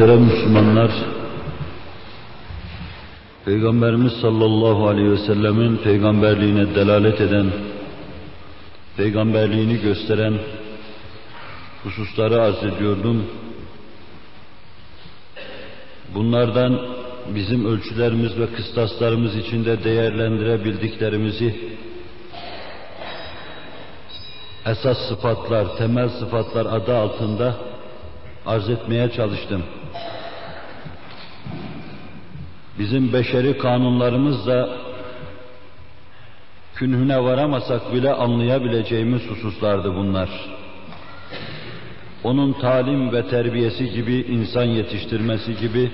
Muhterem Müslümanlar, Peygamberimiz sallallahu aleyhi ve sellemin peygamberliğine delalet eden, peygamberliğini gösteren hususları arz ediyordum. Bunlardan bizim ölçülerimiz ve kıstaslarımız içinde değerlendirebildiklerimizi esas sıfatlar, temel sıfatlar adı altında arz etmeye çalıştım. Bizim beşeri kanunlarımızla künhüne varamasak bile anlayabileceğimiz hususlardı bunlar. Onun talim ve terbiyesi gibi, insan yetiştirmesi gibi,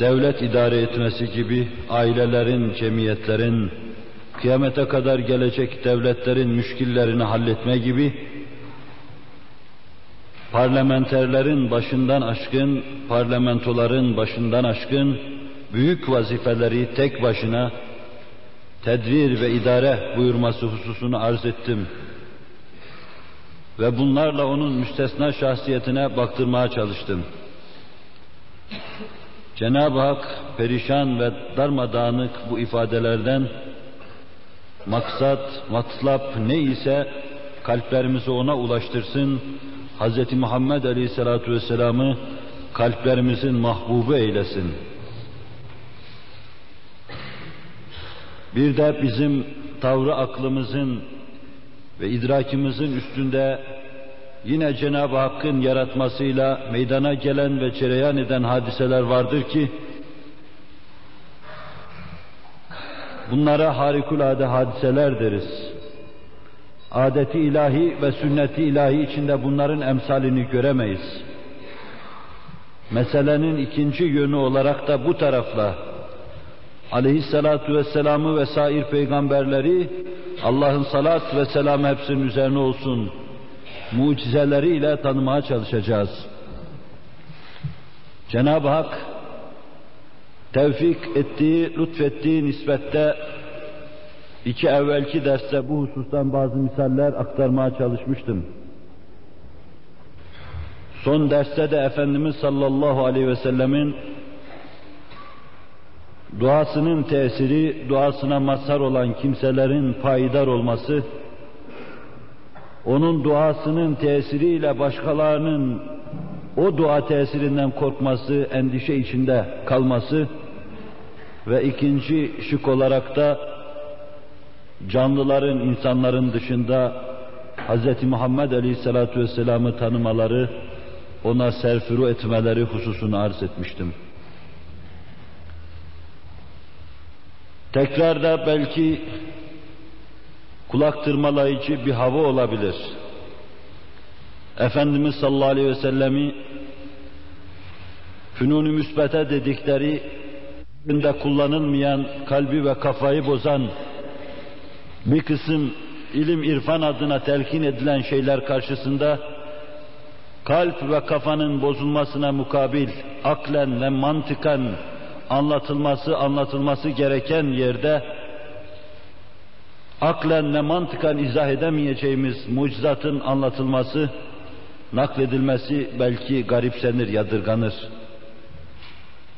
devlet idare etmesi gibi, ailelerin, cemiyetlerin, kıyamete kadar gelecek devletlerin müşkillerini halletme gibi, parlamenterlerin başından aşkın, parlamentoların başından aşkın, büyük vazifeleri tek başına tedbir ve idare buyurması hususunu arz ettim. Ve bunlarla onun müstesna şahsiyetine baktırmaya çalıştım. Cenab-ı Hak perişan ve darmadağınık bu ifadelerden maksat, matlap ne ise kalplerimizi ona ulaştırsın. Hz. Muhammed Aleyhisselatü Vesselam'ı kalplerimizin mahbubu eylesin. Bir de bizim tavrı aklımızın ve idrakimizin üstünde yine Cenab-ı Hakk'ın yaratmasıyla meydana gelen ve cereyan eden hadiseler vardır ki bunlara harikulade hadiseler deriz. Adeti ilahi ve sünneti ilahi içinde bunların emsalini göremeyiz. Meselenin ikinci yönü olarak da bu tarafla aleyhissalatu vesselam'ı ve sair peygamberleri Allah'ın salat ve selam hepsinin üzerine olsun mucizeleriyle tanımaya çalışacağız. Cenab-ı Hak tevfik ettiği, lütfettiği nispette iki evvelki derste bu husustan bazı misaller aktarmaya çalışmıştım. Son derste de Efendimiz sallallahu aleyhi ve sellemin duasının tesiri, duasına mazhar olan kimselerin payidar olması, onun duasının tesiriyle başkalarının o dua tesirinden korkması, endişe içinde kalması ve ikinci şık olarak da canlıların, insanların dışında Hz. Muhammed Aleyhisselatü Vesselam'ı tanımaları, ona serfuru etmeleri hususunu arz etmiştim. Tekrar da belki kulak tırmalayıcı bir hava olabilir. Efendimiz sallallahu aleyhi ve sellemi fünun-u müsbete dedikleri günde kullanılmayan kalbi ve kafayı bozan bir kısım ilim irfan adına telkin edilen şeyler karşısında kalp ve kafanın bozulmasına mukabil aklen ve mantıken anlatılması anlatılması gereken yerde aklen ve mantıkan izah edemeyeceğimiz mucizatın anlatılması, nakledilmesi belki garipsenir, yadırganır.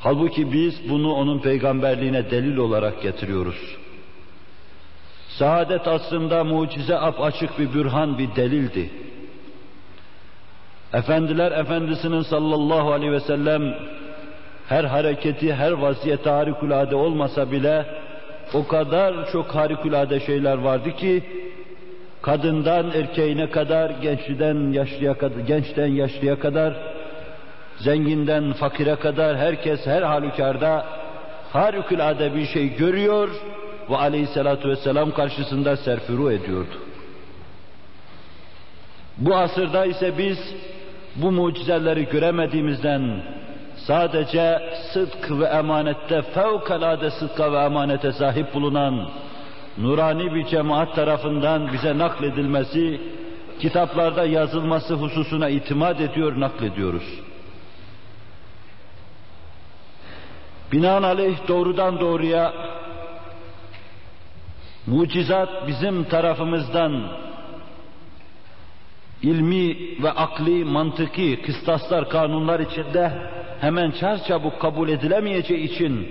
Halbuki biz bunu onun peygamberliğine delil olarak getiriyoruz. Saadet aslında mucize ap açık bir bürhan, bir delildi. Efendiler Efendisi'nin sallallahu aleyhi ve sellem her hareketi, her vaziyeti harikulade olmasa bile o kadar çok harikulade şeyler vardı ki kadından erkeğine kadar, gençten yaşlıya kadar, gençten yaşlıya kadar, zenginden fakire kadar herkes her halükarda harikulade bir şey görüyor ve aleyhissalatu vesselam karşısında serfuru ediyordu. Bu asırda ise biz bu mucizeleri göremediğimizden sadece sıdk ve emanette fevkalade sıdka ve emanete sahip bulunan nurani bir cemaat tarafından bize nakledilmesi, kitaplarda yazılması hususuna itimat ediyor, naklediyoruz. Binaenaleyh doğrudan doğruya mucizat bizim tarafımızdan ilmi ve akli, mantıki kıstaslar, kanunlar içinde hemen çarçabuk kabul edilemeyeceği için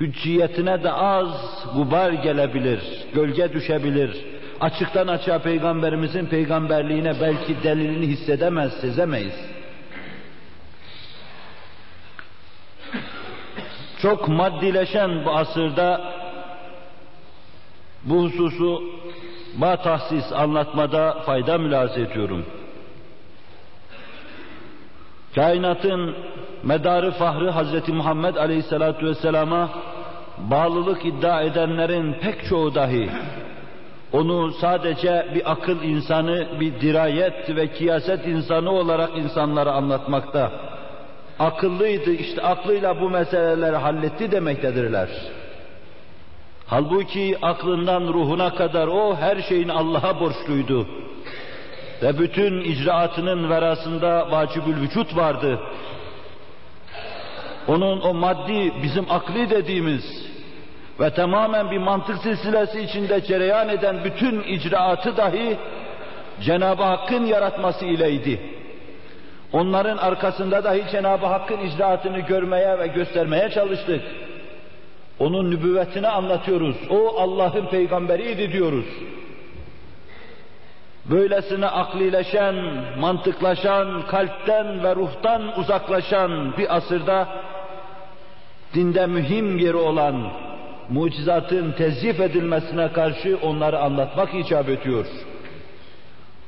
hücciyetine de az gubar gelebilir, gölge düşebilir. Açıktan açığa peygamberimizin peygamberliğine belki delilini hissedemez, sezemeyiz. Çok maddileşen bu asırda bu hususu tahsis anlatmada fayda mülaz ediyorum. Kainatın medarı fahrı Hz. Muhammed Aleyhisselatü Vesselam'a bağlılık iddia edenlerin pek çoğu dahi onu sadece bir akıl insanı, bir dirayet ve kiyaset insanı olarak insanlara anlatmakta. Akıllıydı, işte aklıyla bu meseleleri halletti demektedirler. Halbuki aklından ruhuna kadar o her şeyin Allah'a borçluydu. Ve bütün icraatının verasında vacibül vücut vardı. Onun o maddi, bizim akli dediğimiz ve tamamen bir mantık silsilesi içinde cereyan eden bütün icraatı dahi Cenab-ı Hakk'ın yaratması ileydi. Onların arkasında dahi Cenab-ı Hakk'ın icraatını görmeye ve göstermeye çalıştık. Onun nübüvvetini anlatıyoruz. O Allah'ın peygamberiydi diyoruz. Böylesine aklileşen, mantıklaşan, kalpten ve ruhtan uzaklaşan bir asırda dinde mühim yeri olan mucizatın tezyif edilmesine karşı onları anlatmak icap ediyor.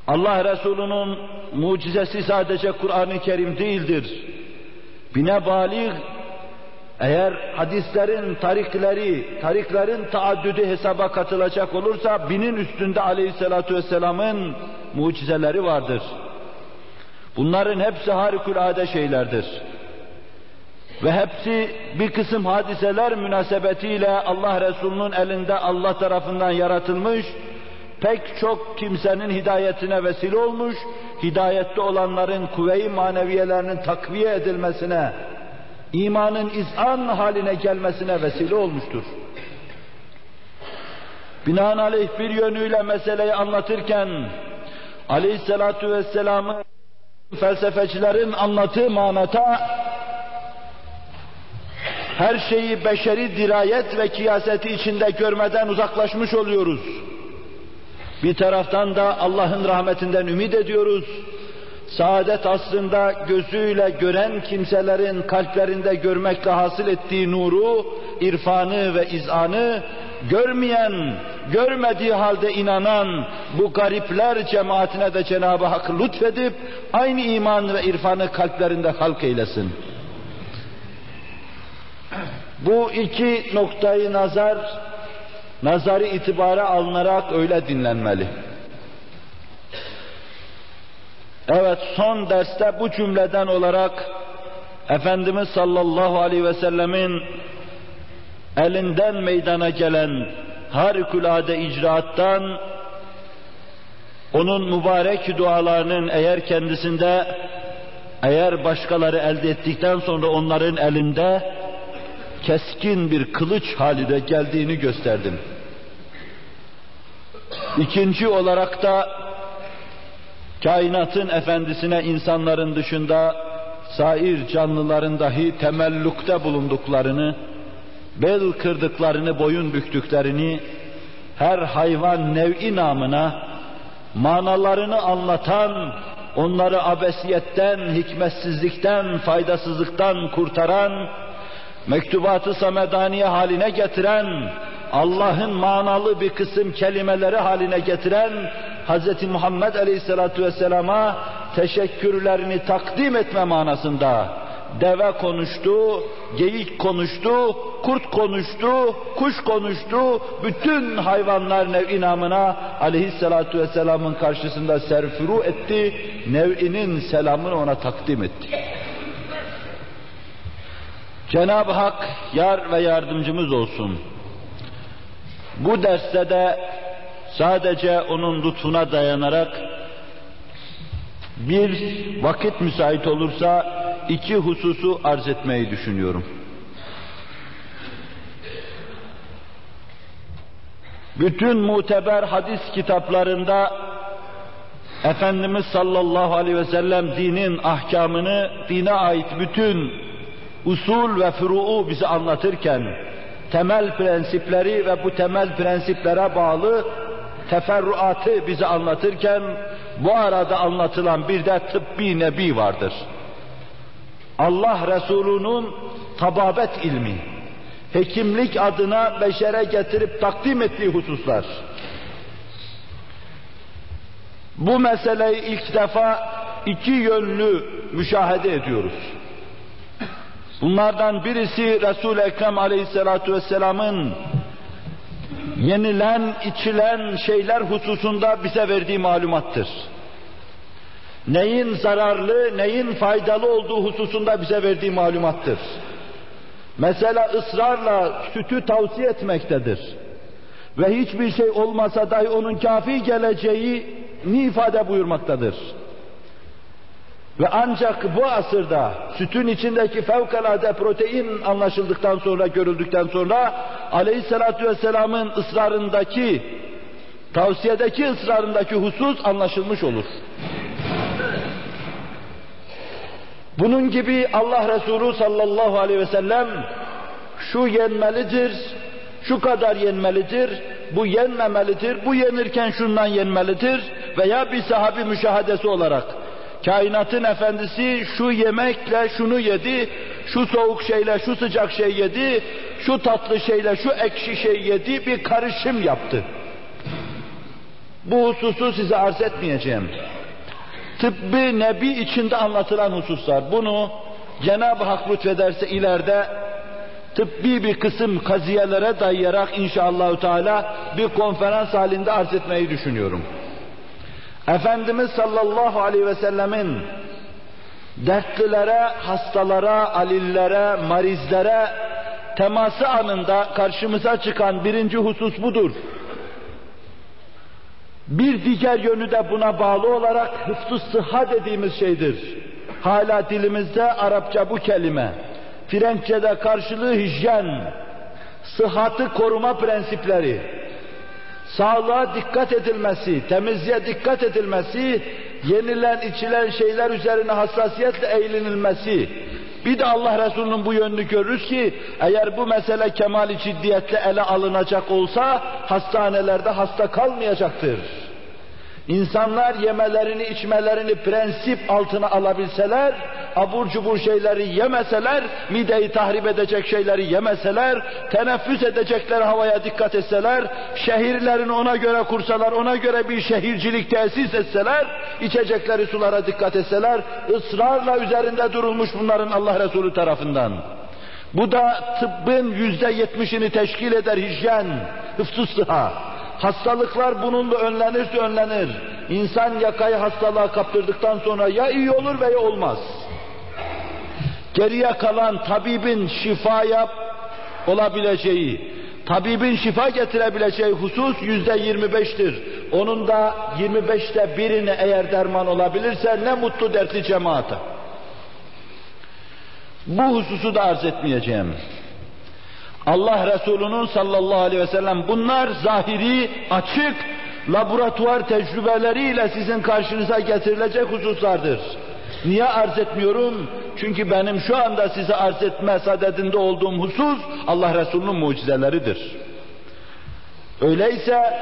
Allah Resulü'nün mucizesi sadece Kur'an-ı Kerim değildir. Bine balik eğer hadislerin tarikleri, tariklerin taaddüdü hesaba katılacak olursa binin üstünde aleyhissalatu vesselamın mucizeleri vardır. Bunların hepsi harikulade şeylerdir. Ve hepsi bir kısım hadiseler münasebetiyle Allah Resulü'nün elinde Allah tarafından yaratılmış, pek çok kimsenin hidayetine vesile olmuş, hidayette olanların kuvve-i maneviyelerinin takviye edilmesine, imanın izan haline gelmesine vesile olmuştur. Binaenaleyh bir yönüyle meseleyi anlatırken aleyhissalatu vesselam'ı felsefecilerin anlattığı manata her şeyi beşeri dirayet ve kıyaseti içinde görmeden uzaklaşmış oluyoruz. Bir taraftan da Allah'ın rahmetinden ümit ediyoruz. Saadet aslında gözüyle gören kimselerin kalplerinde görmekle hasıl ettiği nuru, irfanı ve izanı görmeyen, görmediği halde inanan bu garipler cemaatine de Cenab-ı Hak lütfedip aynı iman ve irfanı kalplerinde halk eylesin. Bu iki noktayı nazar, nazarı itibara alınarak öyle dinlenmeli. Evet son derste bu cümleden olarak Efendimiz sallallahu aleyhi ve sellemin elinden meydana gelen harikulade icraattan onun mübarek dualarının eğer kendisinde eğer başkaları elde ettikten sonra onların elinde keskin bir kılıç halinde geldiğini gösterdim. İkinci olarak da kainatın efendisine insanların dışında sair canlıların dahi temellukta bulunduklarını, bel kırdıklarını, boyun büktüklerini, her hayvan nev'i namına manalarını anlatan, onları abesiyetten, hikmetsizlikten, faydasızlıktan kurtaran, mektubatı samedaniye haline getiren, Allah'ın manalı bir kısım kelimeleri haline getiren Hz. Muhammed Aleyhisselatü Vesselam'a teşekkürlerini takdim etme manasında deve konuştu, geyik konuştu, kurt konuştu, kuş konuştu, bütün hayvanlar nev'i namına aleyhissalatu vesselamın karşısında serfuru etti, nev'inin selamını ona takdim etti. Cenab-ı Hak yar ve yardımcımız olsun. Bu derste de sadece onun lütfuna dayanarak bir vakit müsait olursa iki hususu arz etmeyi düşünüyorum. Bütün muteber hadis kitaplarında Efendimiz sallallahu aleyhi ve sellem dinin ahkamını, dine ait bütün usul ve furu'u bize anlatırken, temel prensipleri ve bu temel prensiplere bağlı teferruatı bize anlatırken, bu arada anlatılan bir de tıbbi nebi vardır. Allah Resulü'nün tababet ilmi, hekimlik adına beşere getirip takdim ettiği hususlar. Bu meseleyi ilk defa iki yönlü müşahede ediyoruz. Bunlardan birisi Resul-i Ekrem Aleyhisselatü Vesselam'ın yenilen, içilen şeyler hususunda bize verdiği malumattır. Neyin zararlı, neyin faydalı olduğu hususunda bize verdiği malumattır. Mesela ısrarla sütü tavsiye etmektedir. Ve hiçbir şey olmasa dahi onun kafi geleceği ni ifade buyurmaktadır. Ve ancak bu asırda sütün içindeki fevkalade protein anlaşıldıktan sonra, görüldükten sonra aleyhissalatü vesselamın ısrarındaki, tavsiyedeki ısrarındaki husus anlaşılmış olur. Bunun gibi Allah Resulü sallallahu aleyhi ve sellem şu yenmelidir, şu kadar yenmelidir, bu yenmemelidir, bu yenirken şundan yenmelidir veya bir sahabi müşahadesi olarak kainatın efendisi şu yemekle şunu yedi, şu soğuk şeyle şu sıcak şey yedi, şu tatlı şeyle şu ekşi şey yedi, bir karışım yaptı. Bu hususu size arz etmeyeceğim. Tıbbi nebi içinde anlatılan hususlar. Bunu Cenab-ı Hak lütfederse ileride tıbbi bir kısım kaziyelere dayayarak inşallahü teala bir konferans halinde arz etmeyi düşünüyorum. Efendimiz sallallahu aleyhi ve sellemin dertlilere, hastalara, alillere, marizlere teması anında karşımıza çıkan birinci husus budur. Bir diğer yönü de buna bağlı olarak hıfzı sıhha dediğimiz şeydir. Hala dilimizde Arapça bu kelime. Frenkçe'de karşılığı hijyen, sıhhatı koruma prensipleri, sağlığa dikkat edilmesi, temizliğe dikkat edilmesi, yenilen içilen şeyler üzerine hassasiyetle eğilinilmesi, bir de Allah Resulü'nün bu yönünü görürüz ki eğer bu mesele kemali ciddiyetle ele alınacak olsa hastanelerde hasta kalmayacaktır. İnsanlar yemelerini, içmelerini prensip altına alabilseler, abur cubur şeyleri yemeseler, mideyi tahrip edecek şeyleri yemeseler, teneffüs edecekleri havaya dikkat etseler, şehirlerini ona göre kursalar, ona göre bir şehircilik tesis etseler, içecekleri sulara dikkat etseler, ısrarla üzerinde durulmuş bunların Allah Resulü tarafından. Bu da tıbbın yüzde yetmişini teşkil eder hijyen, hıfzı sıha. Hastalıklar bununla önlenirse önlenir. İnsan yakayı hastalığa kaptırdıktan sonra ya iyi olur veya olmaz. Geriye kalan tabibin şifaya olabileceği, tabibin şifa getirebileceği husus yüzde yirmi beştir. Onun da yirmi beşte birine eğer derman olabilirse ne mutlu dertli cemaate. Bu hususu da arz etmeyeceğim. Allah Resulü'nün sallallahu aleyhi ve sellem bunlar zahiri, açık, laboratuvar tecrübeleriyle sizin karşınıza getirilecek hususlardır. Niye arz etmiyorum? Çünkü benim şu anda size arz etme sadedinde olduğum husus Allah Resulü'nün mucizeleridir. Öyleyse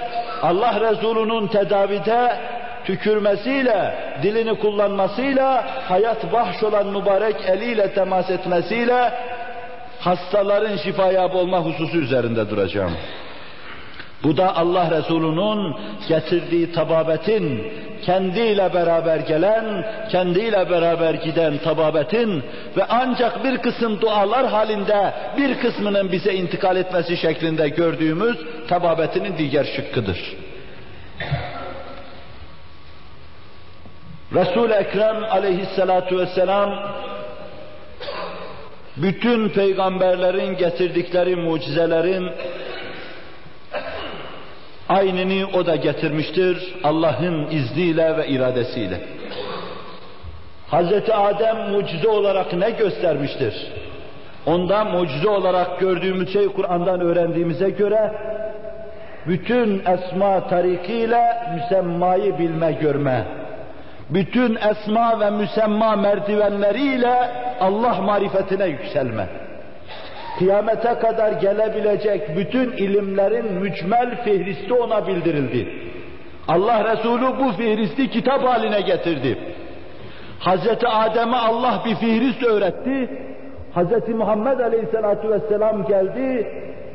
Allah Resulü'nün tedavide tükürmesiyle, dilini kullanmasıyla, hayat bahş olan mübarek eliyle temas etmesiyle hastaların şifaya olma hususu üzerinde duracağım. Bu da Allah Resulü'nün getirdiği tababetin, kendiyle beraber gelen, kendiyle beraber giden tababetin ve ancak bir kısım dualar halinde bir kısmının bize intikal etmesi şeklinde gördüğümüz tababetinin diğer şıkkıdır. Resul-i Ekrem aleyhissalatu vesselam bütün peygamberlerin getirdikleri mucizelerin aynını o da getirmiştir Allah'ın izniyle ve iradesiyle. Hazreti Adem mucize olarak ne göstermiştir? Onda mucize olarak gördüğümüz şey Kur'an'dan öğrendiğimize göre bütün esma tarikiyle müsemmayı bilme görme, bütün esma ve müsemma merdivenleriyle Allah marifetine yükselme. Kıyamete kadar gelebilecek bütün ilimlerin mücmel fihristi ona bildirildi. Allah Resulü bu fihristi kitap haline getirdi. Hazreti Adem'e Allah bir fihrist öğretti. Hazreti Muhammed Aleyhisselatü Vesselam geldi.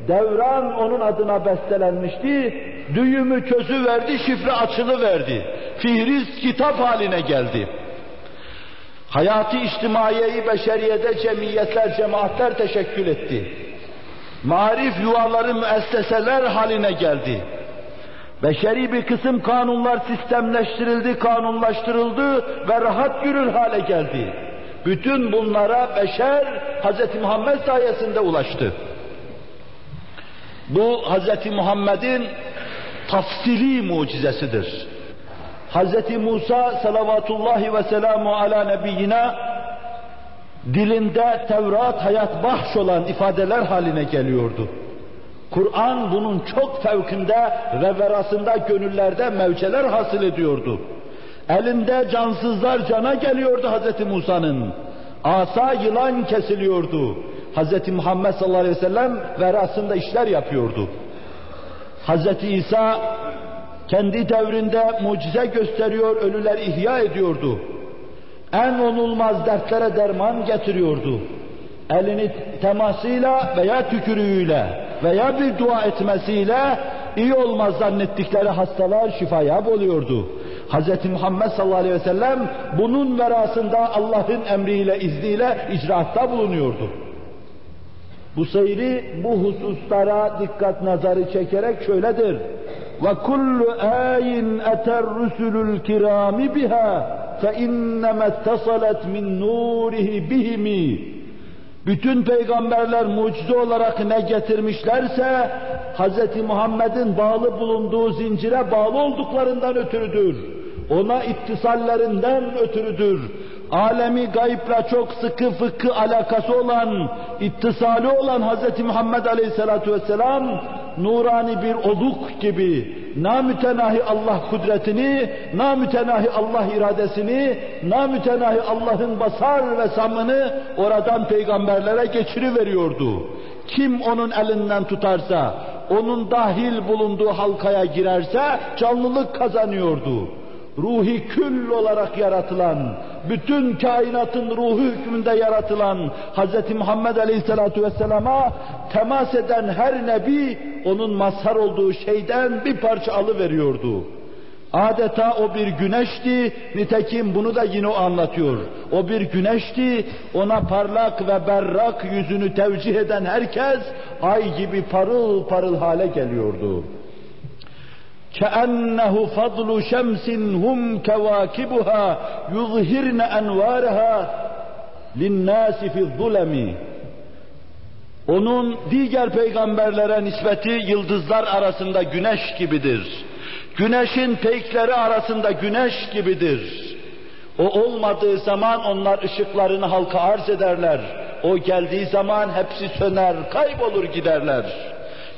Devran onun adına bestelenmişti. Düğümü çözü verdi, şifre açılı verdi. Fihrist kitap haline geldi. Hayatı içtimaiyeyi beşeriyede cemiyetler, cemaatler teşekkül etti. Marif yuvaları müesseseler haline geldi. Beşeri bir kısım kanunlar sistemleştirildi, kanunlaştırıldı ve rahat yürür hale geldi. Bütün bunlara beşer Hz. Muhammed sayesinde ulaştı. Bu Hz. Muhammed'in tafsili mucizesidir. Hz. Musa salavatullahi ve selamu ala nebiyyine dilinde Tevrat hayat bahş olan ifadeler haline geliyordu. Kur'an bunun çok fevkinde ve verasında gönüllerde mevceler hasıl ediyordu. Elinde cansızlar cana geliyordu Hz. Musa'nın. Asa yılan kesiliyordu. Hz. Muhammed sallallahu aleyhi ve sellem verasında işler yapıyordu. Hz. İsa kendi devrinde mucize gösteriyor, ölüler ihya ediyordu. En onulmaz dertlere derman getiriyordu. Elini temasıyla veya tükürüğüyle veya bir dua etmesiyle iyi olmaz zannettikleri hastalar şifaya oluyordu. Hz. Muhammed sallallahu aleyhi ve sellem bunun verasında Allah'ın emriyle, izniyle icraatta bulunuyordu. Bu seyri bu hususlara dikkat nazarı çekerek şöyledir. Ve kullu ayin eter rusulul kirami biha fe innema ittasalet min nurihi bihimi. Bütün peygamberler mucize olarak ne getirmişlerse Hz. Muhammed'in bağlı bulunduğu zincire bağlı olduklarından ötürüdür. Ona ittisallerinden ötürüdür. Alemi gayıpla çok sıkı fıkı alakası olan, ittisali olan Hz. Muhammed Aleyhisselatü Vesselam nurani bir oluk gibi namütenahi Allah kudretini, namütenahi Allah iradesini, namütenahi Allah'ın basar ve samını oradan peygamberlere geçiriveriyordu. Kim onun elinden tutarsa, onun dahil bulunduğu halkaya girerse canlılık kazanıyordu ruhi kül olarak yaratılan, bütün kainatın ruhu hükmünde yaratılan Hz. Muhammed Aleyhisselatü Vesselam'a temas eden her nebi onun mazhar olduğu şeyden bir parça alıveriyordu. Adeta o bir güneşti, nitekim bunu da yine o anlatıyor. O bir güneşti, ona parlak ve berrak yüzünü tevcih eden herkes ay gibi parıl parıl hale geliyordu. كأنه فضل شمس هم كواكبها يظهرن أنوارها للناس في الظلم Onun diğer peygamberlere nispeti yıldızlar arasında güneş gibidir. Güneşin peykleri arasında güneş gibidir. O olmadığı zaman onlar ışıklarını halka arz ederler. O geldiği zaman hepsi söner, kaybolur giderler.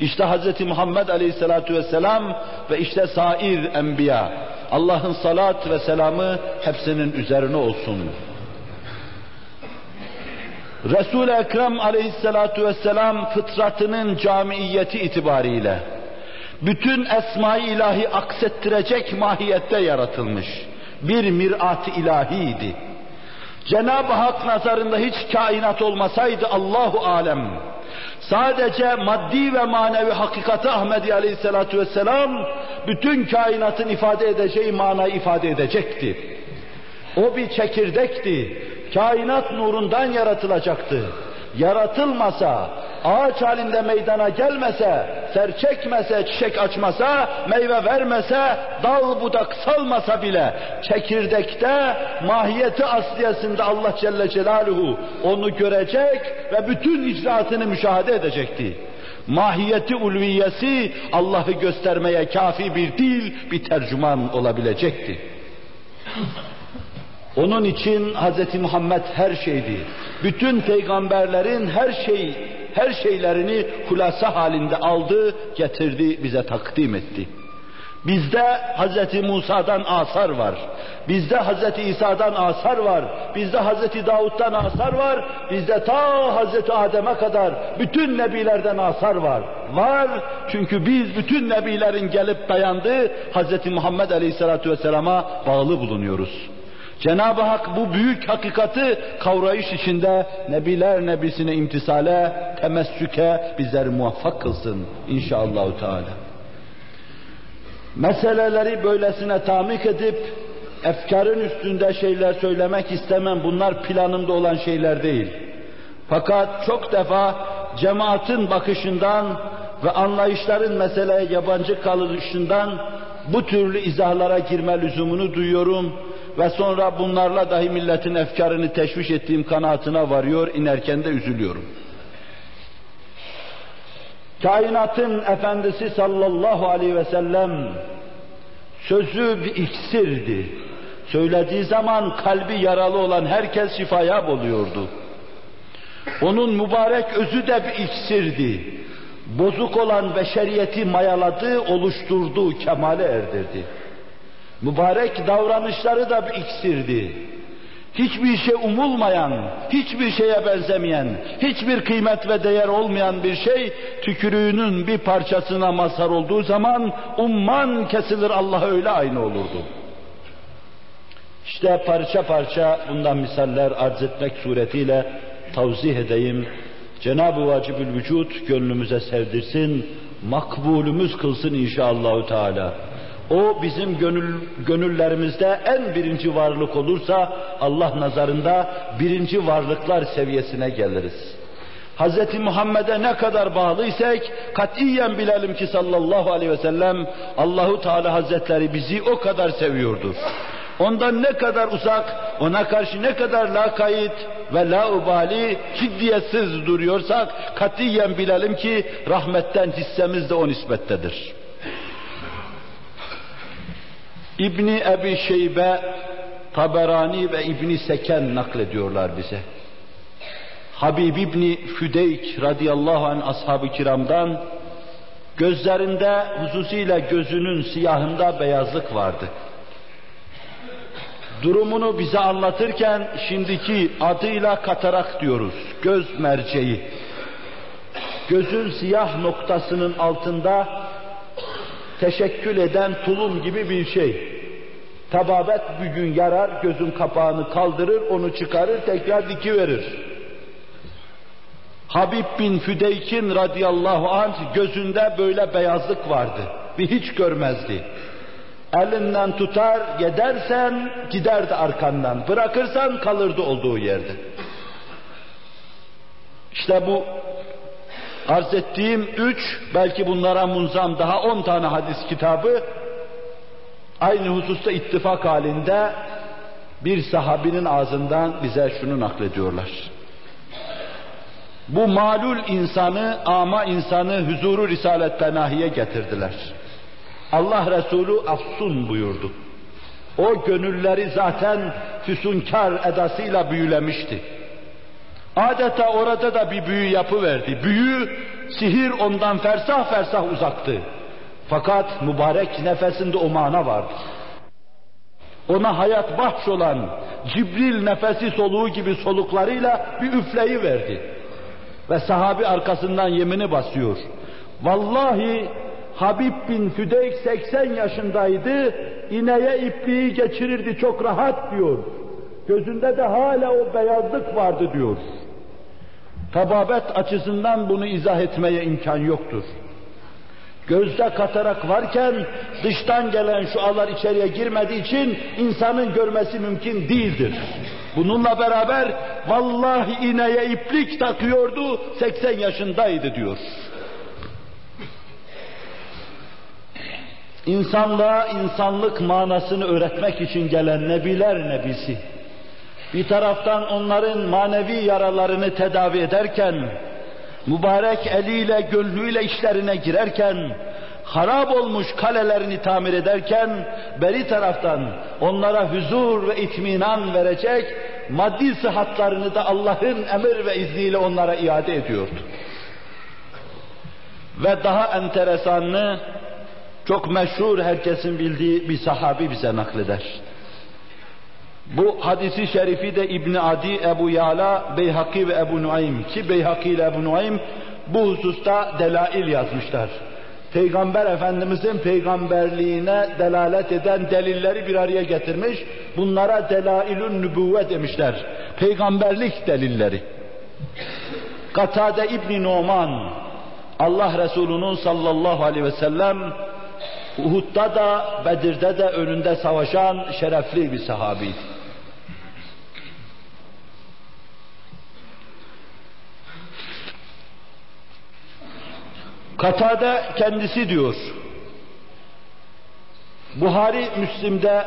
İşte Hz. Muhammed Aleyhisselatü Vesselam ve işte sair enbiya. Allah'ın salat ve selamı hepsinin üzerine olsun. Resul-i Ekrem Aleyhisselatü Vesselam fıtratının camiiyeti itibariyle bütün esma-i ilahi aksettirecek mahiyette yaratılmış bir mirat-ı ilahiydi. Cenab-ı Hak nazarında hiç kainat olmasaydı Allahu alem sadece maddi ve manevi hakikati Ahmedi Aleyhisselatü Vesselam bütün kainatın ifade edeceği manayı ifade edecekti. O bir çekirdekti. Kainat nurundan yaratılacaktı. Yaratılmasa, ağaç halinde meydana gelmese, ser çekmese, çiçek açmasa, meyve vermese, dal budak salmasa bile çekirdekte mahiyeti asliyesinde Allah Celle Celaluhu onu görecek ve bütün icraatını müşahede edecekti. Mahiyeti ulviyesi Allah'ı göstermeye kafi bir dil, bir tercüman olabilecekti. Onun için Hz. Muhammed her şeydi. Bütün peygamberlerin her şey, her şeylerini hulasa halinde aldı, getirdi, bize takdim etti. Bizde Hz. Musa'dan asar var. Bizde Hz. İsa'dan asar var. Bizde Hz. Davud'dan asar var. Bizde ta Hz. Adem'e kadar bütün nebilerden asar var. Var çünkü biz bütün nebilerin gelip dayandığı Hz. Muhammed Aleyhisselatü Vesselam'a bağlı bulunuyoruz. Cenab-ı Hak bu büyük hakikati kavrayış içinde Nebiler Nebisine imtisale, temessüke bizleri muvaffak kılsın inşallahü teala. Meseleleri böylesine tamik edip efkarın üstünde şeyler söylemek istemem. Bunlar planımda olan şeyler değil. Fakat çok defa cemaatin bakışından ve anlayışların meseleye yabancı kalışından bu türlü izahlara girme lüzumunu duyuyorum ve sonra bunlarla dahi milletin efkarını teşviş ettiğim kanaatine varıyor, inerken de üzülüyorum. Kainatın efendisi sallallahu aleyhi ve sellem sözü bir iksirdi. Söylediği zaman kalbi yaralı olan herkes şifaya buluyordu. Onun mübarek özü de bir iksirdi. Bozuk olan beşeriyeti mayaladı, oluşturdu, kemale erdirdi. Mübarek davranışları da bir iksirdi. Hiçbir şey umulmayan, hiçbir şeye benzemeyen, hiçbir kıymet ve değer olmayan bir şey tükürüğünün bir parçasına mazhar olduğu zaman umman kesilir Allah öyle aynı olurdu. İşte parça parça bundan misaller arz etmek suretiyle tavzih edeyim. Cenab-ı Vacibül Vücut gönlümüze sevdirsin, makbulümüz kılsın inşallahü teala. O bizim gönül, gönüllerimizde en birinci varlık olursa Allah nazarında birinci varlıklar seviyesine geliriz. Hz. Muhammed'e ne kadar bağlıysak katiyen bilelim ki sallallahu aleyhi ve sellem Allahu Teala Hazretleri bizi o kadar seviyordur. Ondan ne kadar uzak, ona karşı ne kadar lakayt ve laubali, ciddiyetsiz duruyorsak katiyen bilelim ki rahmetten hissemiz de o nispettedir. İbni Ebi Şeybe, Taberani ve İbni Seken naklediyorlar bize. Habib İbni Füdeyk radıyallahu anh ashab-ı kiramdan gözlerinde hususiyle gözünün siyahında beyazlık vardı. Durumunu bize anlatırken şimdiki adıyla katarak diyoruz. Göz merceği. Gözün siyah noktasının altında teşekkül eden tulum gibi bir şey. Tababet bir gün yarar, gözün kapağını kaldırır, onu çıkarır, tekrar dikiverir. Habib bin Füdeyk'in radıyallahu anh gözünde böyle beyazlık vardı. Bir hiç görmezdi. Elinden tutar, gidersen giderdi arkandan. Bırakırsan kalırdı olduğu yerde. İşte bu arz ettiğim üç, belki bunlara munzam daha on tane hadis kitabı aynı hususta ittifak halinde bir sahabinin ağzından bize şunu naklediyorlar. Bu malul insanı, ama insanı huzuru risalet penahiye getirdiler. Allah Resulü afsun buyurdu. O gönülleri zaten füsunkar edasıyla büyülemişti. Adeta orada da bir büyü yapı verdi. Büyü, sihir ondan fersah fersah uzaktı. Fakat mübarek nefesinde o mana vardı. Ona hayat bahş olan Cibril nefesi soluğu gibi soluklarıyla bir üfleyi verdi. Ve sahabi arkasından yemini basıyor. Vallahi Habib bin Füdeyk 80 yaşındaydı, ineğe ipliği geçirirdi çok rahat diyor. Gözünde de hala o beyazlık vardı diyor. Tababet açısından bunu izah etmeye imkan yoktur. Gözde katarak varken dıştan gelen şualar içeriye girmediği için insanın görmesi mümkün değildir. Bununla beraber vallahi ineğe iplik takıyordu 80 yaşındaydı diyor. İnsanlığa insanlık manasını öğretmek için gelen nebiler nebisi bir taraftan onların manevi yaralarını tedavi ederken, mübarek eliyle, gönlüyle işlerine girerken, harap olmuş kalelerini tamir ederken, beri taraftan onlara huzur ve itminan verecek, maddi sıhhatlarını da Allah'ın emir ve izniyle onlara iade ediyordu. Ve daha enteresanını, çok meşhur, herkesin bildiği bir sahabi bize nakleder. Bu hadisi şerifi de İbn Adi, Ebu Yala, Beyhaki ve Ebu Nuaym ki Beyhaki ile Ebu Nuaym bu hususta delail yazmışlar. Peygamber Efendimizin peygamberliğine delalet eden delilleri bir araya getirmiş. Bunlara delailün nübüvve demişler. Peygamberlik delilleri. Katade İbni Numan, Allah Resulü'nün sallallahu aleyhi ve sellem Uhud'da da Bedir'de de önünde savaşan şerefli bir sahabiydi. Katade kendisi diyor. Buhari Müslim'de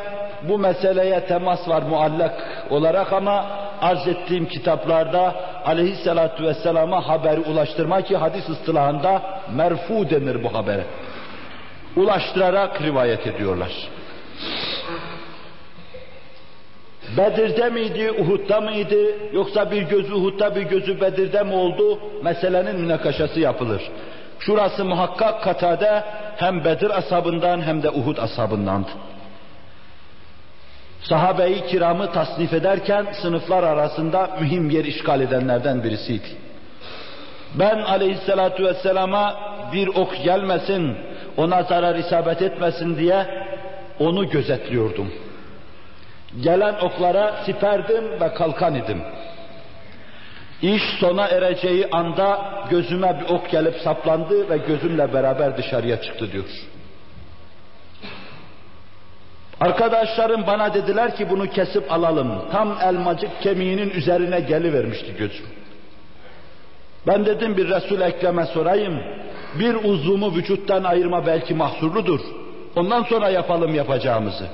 bu meseleye temas var muallak olarak ama arz ettiğim kitaplarda aleyhissalatu vesselama haberi ulaştırma ki hadis ıstılahında merfu denir bu habere. Ulaştırarak rivayet ediyorlar. Bedir'de miydi, Uhud'da mıydı, yoksa bir gözü Uhud'da bir gözü Bedir'de mi oldu? Meselenin münakaşası yapılır. Şurası muhakkak Katade hem Bedir asabından hem de Uhud asabındandı. Sahabe-i kiramı tasnif ederken sınıflar arasında mühim yer işgal edenlerden birisiydi. Ben aleyhissalatu vesselama bir ok gelmesin, ona zarar isabet etmesin diye onu gözetliyordum. Gelen oklara siperdim ve kalkan idim. İş sona ereceği anda gözüme bir ok gelip saplandı ve gözümle beraber dışarıya çıktı diyor. Arkadaşlarım bana dediler ki bunu kesip alalım. Tam elmacık kemiğinin üzerine gelivermişti gözüm. Ben dedim bir Resul Ekrem'e sorayım. Bir uzvumu vücuttan ayırma belki mahsurludur. Ondan sonra yapalım yapacağımızı.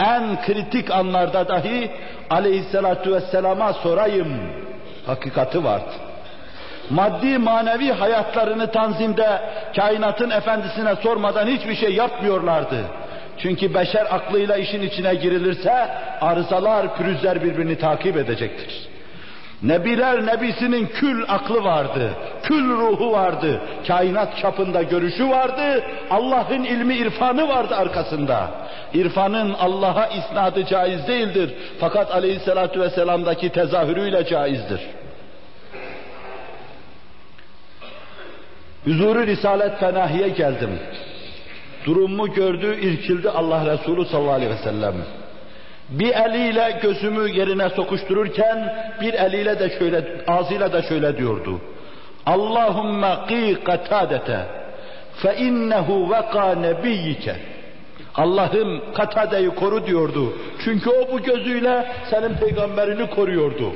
En kritik anlarda dahi aleyhissalatu vesselama sorayım hakikati vardı. Maddi manevi hayatlarını tanzimde kainatın efendisine sormadan hiçbir şey yapmıyorlardı. Çünkü beşer aklıyla işin içine girilirse arızalar, pürüzler birbirini takip edecektir. Nebiler nebisinin kül aklı vardı, kül ruhu vardı, kainat çapında görüşü vardı, Allah'ın ilmi irfanı vardı arkasında. İrfanın Allah'a isnadı caiz değildir fakat aleyhissalatu vesselam'daki tezahürüyle caizdir. Huzuru Risalet Fenahi'ye geldim. Durumumu gördü, irkildi Allah Resulü sallallahu aleyhi ve sellem. Bir eliyle gözümü yerine sokuştururken bir eliyle de şöyle ağzıyla da şöyle diyordu. Allahumme qi katadete fe innehu veka nebiyyike. Allah'ım Katade'yi koru diyordu. Çünkü o bu gözüyle senin peygamberini koruyordu.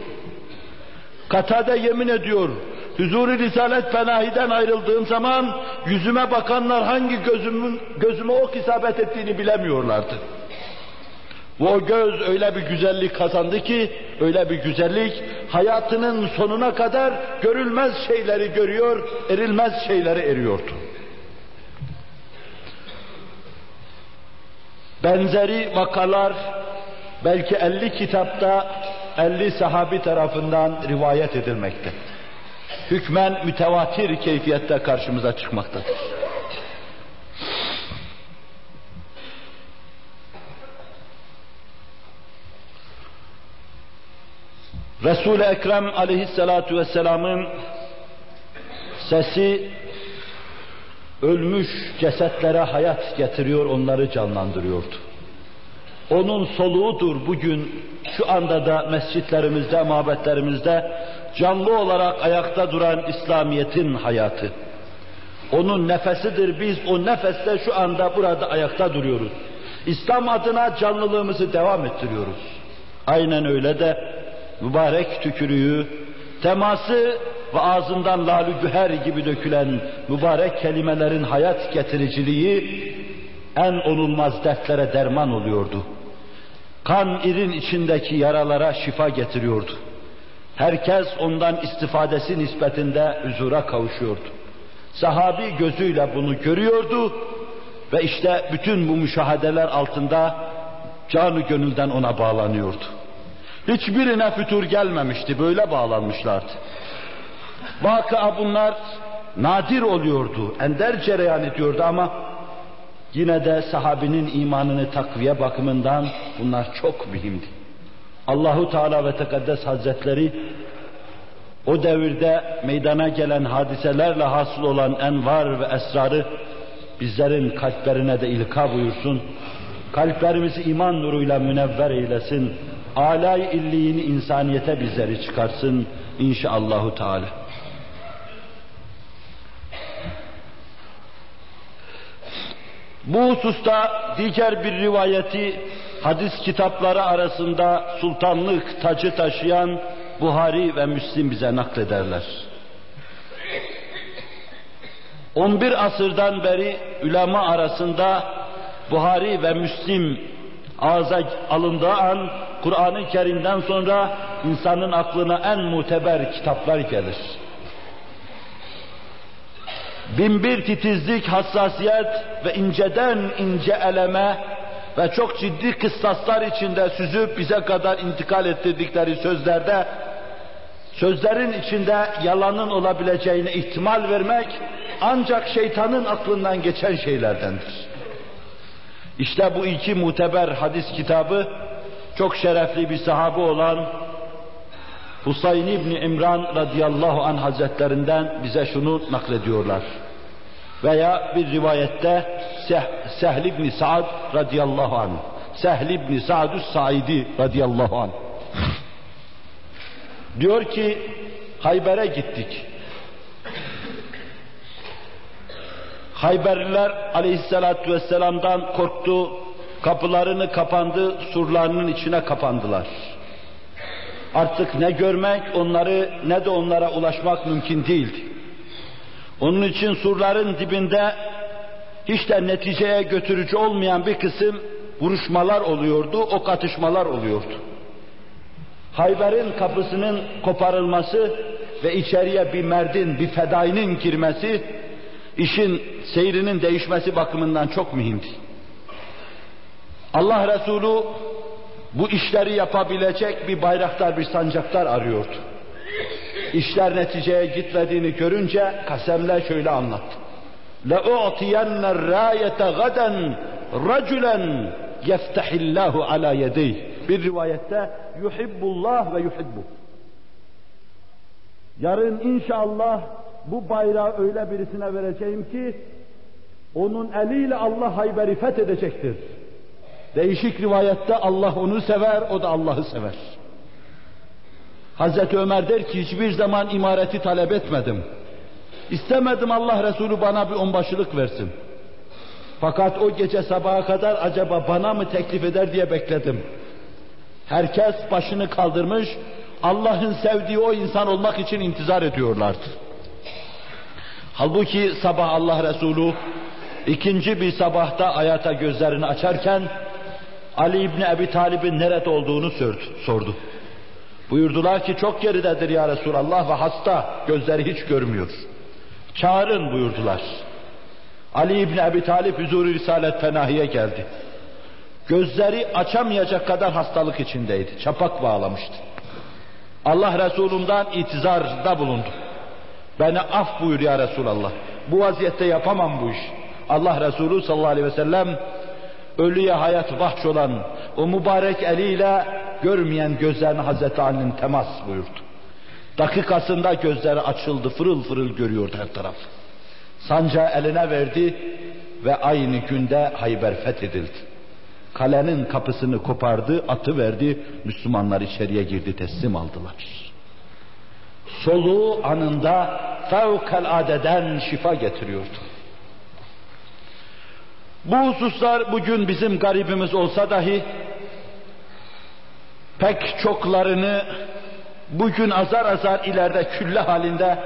Katade yemin ediyor. Huzur-i Risalet Fenahi'den ayrıldığım zaman yüzüme bakanlar hangi gözümün gözüme ok isabet ettiğini bilemiyorlardı. Ve o göz öyle bir güzellik kazandı ki, öyle bir güzellik, hayatının sonuna kadar görülmez şeyleri görüyor, erilmez şeyleri eriyordu. Benzeri vakalar belki 50 kitapta 50 sahabi tarafından rivayet edilmekte. Hükmen mütevatir keyfiyette karşımıza çıkmaktadır. Resul-i Ekrem aleyhissalatu vesselamın sesi ölmüş cesetlere hayat getiriyor, onları canlandırıyordu. Onun soluğudur bugün şu anda da mescitlerimizde, mabetlerimizde canlı olarak ayakta duran İslamiyet'in hayatı. Onun nefesidir, biz o nefeste şu anda burada ayakta duruyoruz. İslam adına canlılığımızı devam ettiriyoruz. Aynen öyle de mübarek tükürüğü, teması ve ağzından lalü güher gibi dökülen mübarek kelimelerin hayat getiriciliği en onulmaz dertlere derman oluyordu. Kan irin içindeki yaralara şifa getiriyordu. Herkes ondan istifadesi nispetinde huzura kavuşuyordu. Sahabi gözüyle bunu görüyordu ve işte bütün bu müşahedeler altında canı gönülden ona bağlanıyordu. Hiçbirine fütur gelmemişti, böyle bağlanmışlardı. Vakıa bunlar nadir oluyordu, ender cereyan ediyordu ama Yine de sahabinin imanını takviye bakımından bunlar çok mühimdi. Allahu Teala ve Tekaddes Hazretleri o devirde meydana gelen hadiselerle hasıl olan envar ve esrarı bizlerin kalplerine de ilka buyursun. Kalplerimizi iman nuruyla münevver eylesin. Alay illiğini insaniyete bizleri çıkarsın inşallahü teala. Bu hususta diğer bir rivayeti hadis kitapları arasında sultanlık tacı taşıyan Buhari ve Müslim bize naklederler. 11 asırdan beri ulema arasında Buhari ve Müslim ağza alındığı an Kur'an-ı Kerim'den sonra insanın aklına en muteber kitaplar gelir. Binbir titizlik, hassasiyet ve inceden ince eleme ve çok ciddi kıssaslar içinde süzüp bize kadar intikal ettirdikleri sözlerde sözlerin içinde yalanın olabileceğine ihtimal vermek ancak şeytanın aklından geçen şeylerdendir. İşte bu iki muteber hadis kitabı çok şerefli bir sahabe olan Husayn İbni İmran radıyallahu anh hazretlerinden bize şunu naklediyorlar. Veya bir rivayette Seh, Sehl İbni Sa'd radıyallahu anh. Sehl İbni Sa'dus Saidi radıyallahu anh. Diyor ki Hayber'e gittik. Hayberliler aleyhissalatü vesselam'dan korktu, kapılarını kapandı, surlarının içine kapandılar. Artık ne görmek onları ne de onlara ulaşmak mümkün değildi. Onun için surların dibinde hiç de neticeye götürücü olmayan bir kısım vuruşmalar oluyordu, ok atışmalar oluyordu. Hayber'in kapısının koparılması ve içeriye bir merdin, bir fedainin girmesi, işin seyrinin değişmesi bakımından çok mühimdi. Allah Resulü bu işleri yapabilecek bir bayraktar, bir sancaktar arıyordu İşler neticeye gitmediğini görünce kasemle şöyle anlattı. لَاُعْتِيَنَّ الرَّايَةَ غَدًا رَجُلًا يَفْتَحِ اللّٰهُ عَلَى يَدَيْهِ Bir rivayette yuhibbullah ve yuhibbu. Yarın inşallah bu bayrağı öyle birisine vereceğim ki onun eliyle Allah Hayber'i fethedecektir. Değişik rivayette Allah onu sever, o da Allah'ı sever. Hazreti Ömer der ki hiçbir zaman imareti talep etmedim. İstemedim Allah Resulü bana bir onbaşılık versin. Fakat o gece sabaha kadar acaba bana mı teklif eder diye bekledim. Herkes başını kaldırmış, Allah'ın sevdiği o insan olmak için intizar ediyorlardı. Halbuki sabah Allah Resulü ikinci bir sabahta hayata gözlerini açarken Ali İbni Ebi Talib'in nerede olduğunu sordu. Buyurdular ki çok geridedir ya Resulallah ve hasta gözleri hiç görmüyor. Çağırın buyurdular. Ali İbni Ebi Talip huzur-i Risalet Fenahi'ye geldi. Gözleri açamayacak kadar hastalık içindeydi. Çapak bağlamıştı. Allah Resulü'nden itizarda bulundu. Beni af buyur ya Resulallah. Bu vaziyette yapamam bu iş. Allah Resulü sallallahu aleyhi ve sellem ölüye hayat vahş olan o mübarek eliyle görmeyen gözlerini Hazreti Ali'nin temas buyurdu. Dakikasında gözleri açıldı, fırıl fırıl görüyordu her taraf. Sancağı eline verdi ve aynı günde Hayber fethedildi. Kalenin kapısını kopardı, atı verdi, Müslümanlar içeriye girdi, teslim aldılar. Soluğu anında fevkaladeden şifa getiriyordu. Bu hususlar bugün bizim garibimiz olsa dahi pek çoklarını bugün azar azar ileride külle halinde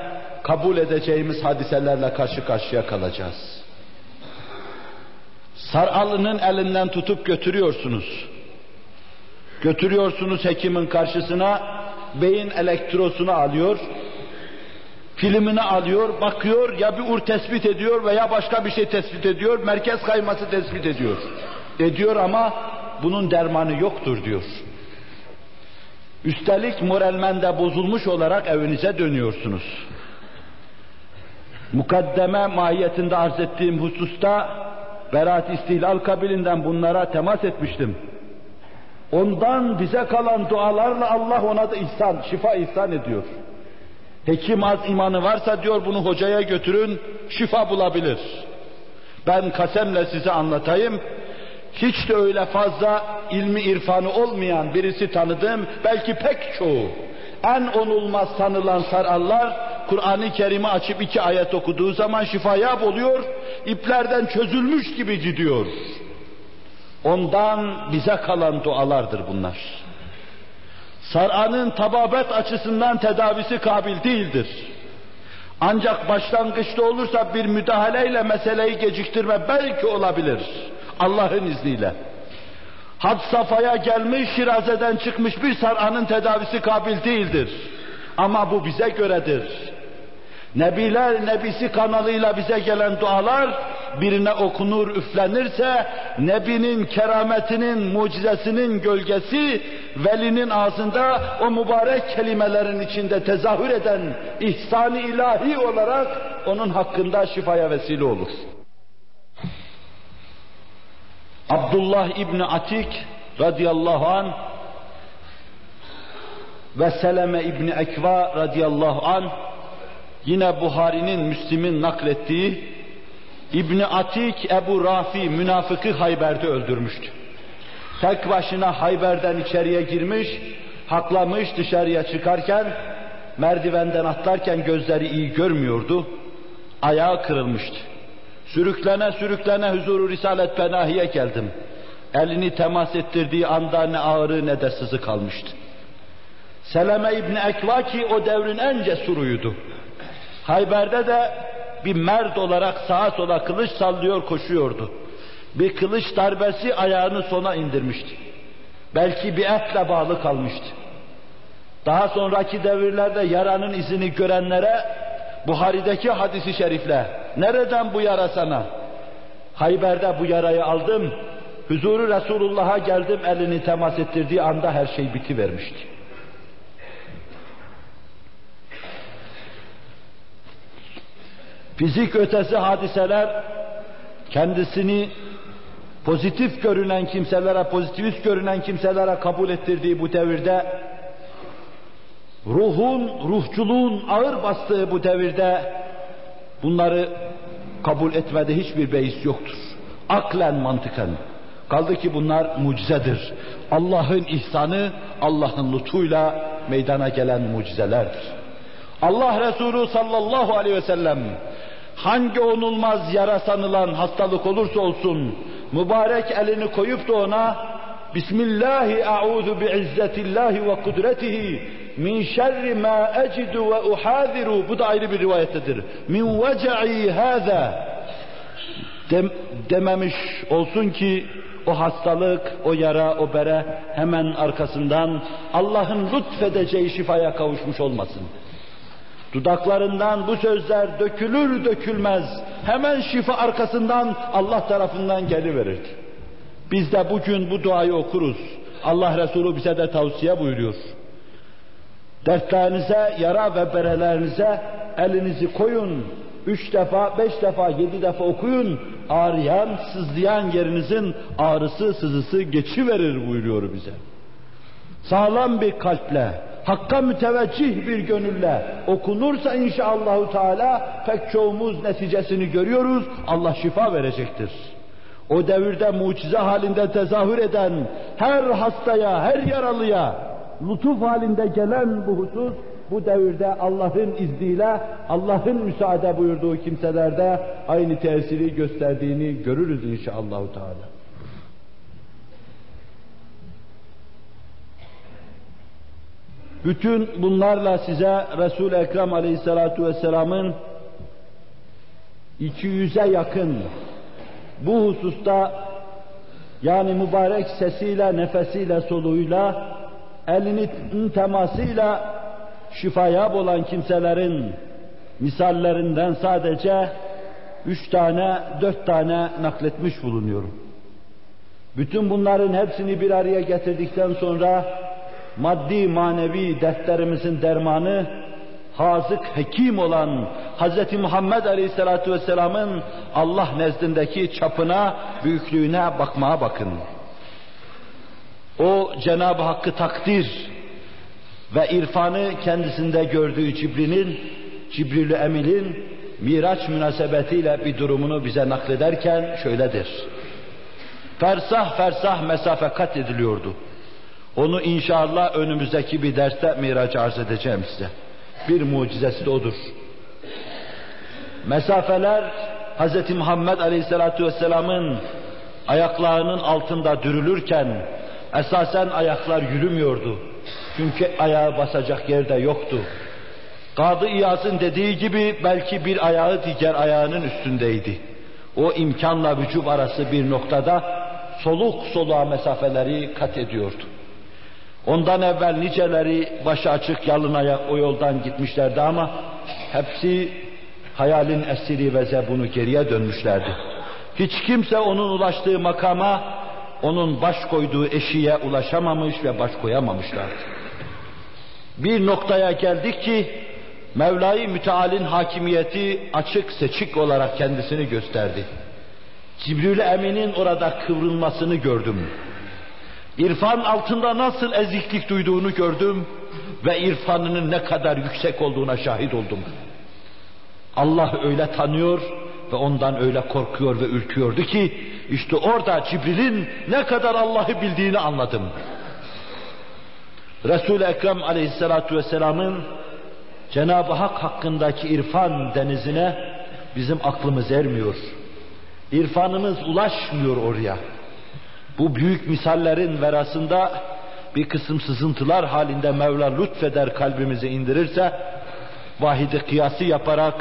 kabul edeceğimiz hadiselerle karşı karşıya kalacağız. Saralının elinden tutup götürüyorsunuz. Götürüyorsunuz hekimin karşısına, beyin elektrosunu alıyor, filmini alıyor, bakıyor, ya bir ur tespit ediyor veya başka bir şey tespit ediyor, merkez kayması tespit ediyor. Ediyor ama bunun dermanı yoktur diyor. Üstelik moralmen de bozulmuş olarak evinize dönüyorsunuz. Mukaddeme mahiyetinde arz ettiğim hususta beraat istihlal kabilinden bunlara temas etmiştim. Ondan bize kalan dualarla Allah ona da ihsan, şifa ihsan ediyor. Hekim az imanı varsa diyor bunu hocaya götürün, şifa bulabilir. Ben kasemle size anlatayım. Hiç de öyle fazla ilmi irfanı olmayan birisi tanıdım, belki pek çoğu. En onulmaz tanılan sarallar, Kur'an-ı Kerim'i açıp iki ayet okuduğu zaman şifaya oluyor, iplerden çözülmüş gibi gidiyor. Ondan bize kalan dualardır bunlar. Sar'anın tababet açısından tedavisi kabil değildir. Ancak başlangıçta olursa bir müdahaleyle meseleyi geciktirme belki olabilir. Allah'ın izniyle. Had safhaya gelmiş, şirazeden çıkmış bir sar'anın tedavisi kabil değildir. Ama bu bize göredir. Nebiler nebisi kanalıyla bize gelen dualar birine okunur, üflenirse Nebinin kerametinin, mucizesinin gölgesi velinin ağzında o mübarek kelimelerin içinde tezahür eden ihsan ilahi olarak onun hakkında şifaya vesile olur. Abdullah İbni Atik radıyallahu an ve Seleme İbni Ekva radıyallahu an yine Buhari'nin, Müslim'in naklettiği İbni Atik Ebu Rafi münafıkı Hayber'de öldürmüştü. Tek başına Hayber'den içeriye girmiş, haklamış dışarıya çıkarken, merdivenden atlarken gözleri iyi görmüyordu. Ayağı kırılmıştı. Sürüklene sürüklene huzuru Risalet Penahi'ye geldim. Elini temas ettirdiği anda ne ağrı ne de sızı kalmıştı. Seleme İbni Ekva ki o devrin en cesuruydu. Hayber'de de bir mert olarak sağa sola kılıç sallıyor koşuyordu. Bir kılıç darbesi ayağını sona indirmişti. Belki bir etle bağlı kalmıştı. Daha sonraki devirlerde yaranın izini görenlere Buhari'deki hadisi şerifle nereden bu yara sana? Hayber'de bu yarayı aldım, huzuru Resulullah'a geldim elini temas ettirdiği anda her şey biti vermişti. Fizik ötesi hadiseler kendisini pozitif görünen kimselere, pozitivist görünen kimselere kabul ettirdiği bu devirde ruhun, ruhçuluğun ağır bastığı bu devirde bunları kabul etmede hiçbir beis yoktur. Aklen mantıken. Kaldı ki bunlar mucizedir. Allah'ın ihsanı, Allah'ın lütfuyla meydana gelen mucizelerdir. Allah Resulü sallallahu aleyhi ve sellem hangi onulmaz yara sanılan hastalık olursa olsun mübarek elini koyup da ona Bismillahi a'udhu bi'izzetillahi ve kudretihi min şerri ma ecidu ve uhadiru bu da ayrı bir rivayettedir. Min vece'i hâzâ Dem, dememiş olsun ki o hastalık, o yara, o bere hemen arkasından Allah'ın lütfedeceği şifaya kavuşmuş olmasın. Dudaklarından bu sözler dökülür dökülmez hemen şifa arkasından Allah tarafından geliverirdi. Biz de bugün bu duayı okuruz. Allah Resulü bize de tavsiye buyuruyor. Dertlerinize, yara ve berelerinize elinizi koyun. Üç defa, beş defa, yedi defa okuyun. Ağrıyan, sızlayan yerinizin ağrısı, sızısı geçiverir buyuruyor bize. Sağlam bir kalple, Hakka müteveccih bir gönülle okunursa inşallahü teala pek çoğumuz neticesini görüyoruz. Allah şifa verecektir. O devirde mucize halinde tezahür eden her hastaya, her yaralıya lütuf halinde gelen bu husus bu devirde Allah'ın izniyle, Allah'ın müsaade buyurduğu kimselerde aynı tesiri gösterdiğini görürüz inşallahü teala. Bütün bunlarla size Resul-i Ekrem Aleyhisselatü Vesselam'ın 200'e yakın bu hususta yani mübarek sesiyle, nefesiyle, soluğuyla, elinin temasıyla şifaya olan kimselerin misallerinden sadece üç tane, dört tane nakletmiş bulunuyorum. Bütün bunların hepsini bir araya getirdikten sonra maddi manevi dertlerimizin dermanı hazık hekim olan Hz. Muhammed Aleyhisselatü Vesselam'ın Allah nezdindeki çapına, büyüklüğüne bakmaya bakın. O Cenab-ı Hakk'ı takdir ve irfanı kendisinde gördüğü Cibril'in, Cibril-i Emin'in Miraç münasebetiyle bir durumunu bize naklederken şöyledir. Fersah fersah mesafe kat ediliyordu. Onu inşallah önümüzdeki bir derste Miraç arz edeceğim size. Bir mucizesi de odur. Mesafeler Hz. Muhammed Aleyhisselatü Vesselam'ın ayaklarının altında dürülürken esasen ayaklar yürümüyordu. Çünkü ayağı basacak yerde yoktu. Kadı İyaz'ın dediği gibi belki bir ayağı diğer ayağının üstündeydi. O imkanla vücub arası bir noktada soluk soluğa mesafeleri kat ediyordu. Ondan evvel niceleri başı açık yalın ayak o yoldan gitmişlerdi ama hepsi hayalin esiri ve zebunu geriye dönmüşlerdi. Hiç kimse onun ulaştığı makama, onun baş koyduğu eşiğe ulaşamamış ve baş koyamamışlardı. Bir noktaya geldik ki Mevla-i Müteal'in hakimiyeti açık seçik olarak kendisini gösterdi. Cibril Emin'in orada kıvrılmasını gördüm. İrfan altında nasıl eziklik duyduğunu gördüm ve irfanının ne kadar yüksek olduğuna şahit oldum. Allah öyle tanıyor ve ondan öyle korkuyor ve ürküyordu ki işte orada Cibril'in ne kadar Allah'ı bildiğini anladım. Resul-i Ekrem aleyhissalatu vesselamın Cenab-ı Hak hakkındaki irfan denizine bizim aklımız ermiyor. İrfanımız ulaşmıyor oraya. Bu büyük misallerin verasında bir kısım sızıntılar halinde Mevla lütfeder kalbimizi indirirse vahidi kıyası yaparak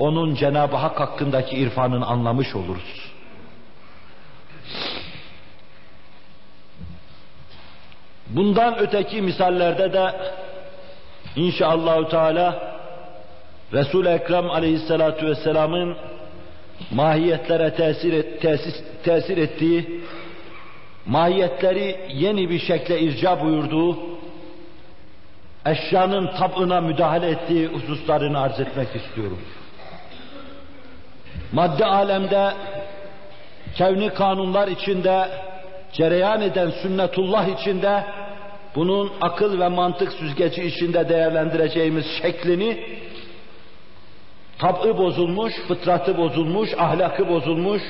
onun Cenab-ı Hak hakkındaki irfanını anlamış oluruz. Bundan öteki misallerde de İnşallahü Teala Resul-i Ekrem Aleyhisselatü Vesselam'ın mahiyetlere tesir, et, tesis, tesir ettiği, mahiyetleri yeni bir şekle irca buyurduğu, eşyanın tabına müdahale ettiği hususlarını arz etmek istiyorum. Madde alemde, kevni kanunlar içinde, cereyan eden sünnetullah içinde, bunun akıl ve mantık süzgeci içinde değerlendireceğimiz şeklini tab'ı bozulmuş, fıtratı bozulmuş, ahlakı bozulmuş,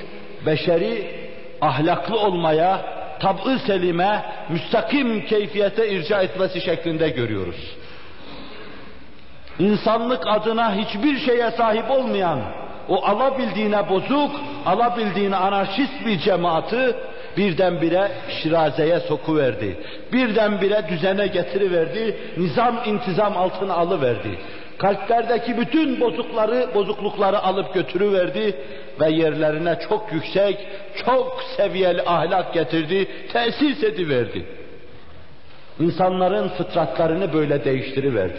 beşeri ahlaklı olmaya, tab'ı selime, müstakim keyfiyete irca etmesi şeklinde görüyoruz. İnsanlık adına hiçbir şeye sahip olmayan, o alabildiğine bozuk, alabildiğine anarşist bir cemaati birdenbire şirazeye sokuverdi. Birdenbire düzene getiriverdi, nizam intizam altına alıverdi. Kalplerdeki bütün bozukları, bozuklukları alıp götürüverdi ve yerlerine çok yüksek, çok seviyeli ahlak getirdi, tesis ediverdi. İnsanların fıtratlarını böyle değiştiriverdi.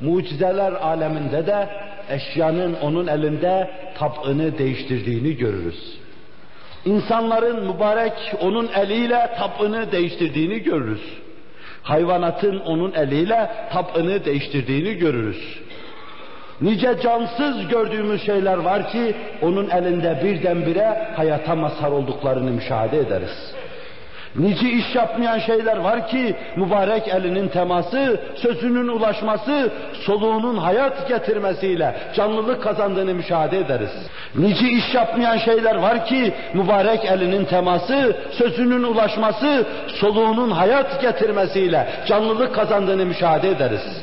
Mucizeler aleminde de eşyanın onun elinde tab'ını değiştirdiğini görürüz. İnsanların mübarek onun eliyle tab'ını değiştirdiğini görürüz. Hayvanatın onun eliyle tab'ını değiştirdiğini görürüz. Nice cansız gördüğümüz şeyler var ki onun elinde birdenbire hayata mazhar olduklarını müşahede ederiz. Nice iş yapmayan şeyler var ki mübarek elinin teması, sözünün ulaşması, soluğunun hayat getirmesiyle canlılık kazandığını müşahede ederiz. Nice iş yapmayan şeyler var ki mübarek elinin teması, sözünün ulaşması, soluğunun hayat getirmesiyle canlılık kazandığını müşahede ederiz.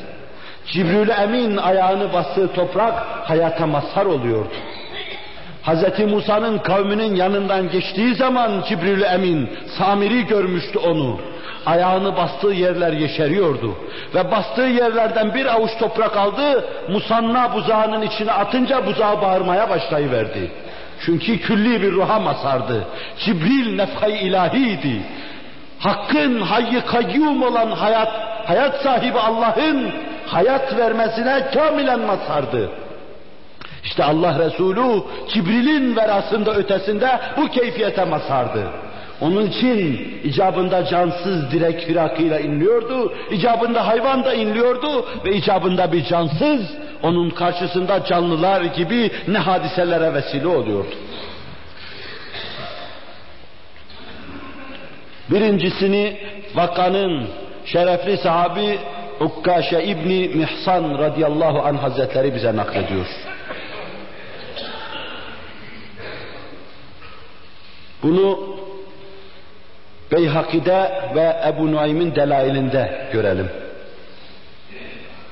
Cibril Emin ayağını bastığı toprak hayata mazhar oluyordu. Hz. Musa'nın kavminin yanından geçtiği zaman Cibril Emin, Samiri görmüştü onu. Ayağını bastığı yerler yeşeriyordu. Ve bastığı yerlerden bir avuç toprak aldı, Musanna buzağının içine atınca buzağı bağırmaya başlayıverdi. Çünkü külli bir ruha masardı. Cibril nefhay ilahiydi. Hakkın hayy kayyum olan hayat, hayat sahibi Allah'ın hayat vermesine kamilen masardı. İşte Allah Resulü Cibril'in verasında ötesinde bu keyfiyete mazhardı. Onun için icabında cansız direk firakıyla inliyordu, icabında hayvan da inliyordu ve icabında bir cansız onun karşısında canlılar gibi ne hadiselere vesile oluyordu. Birincisini vakanın şerefli sahabi Ukkaşe İbni Mihsan radıyallahu anh hazretleri bize naklediyor. Bunu Beyhaki'de ve Ebu Nuaym'in delailinde görelim.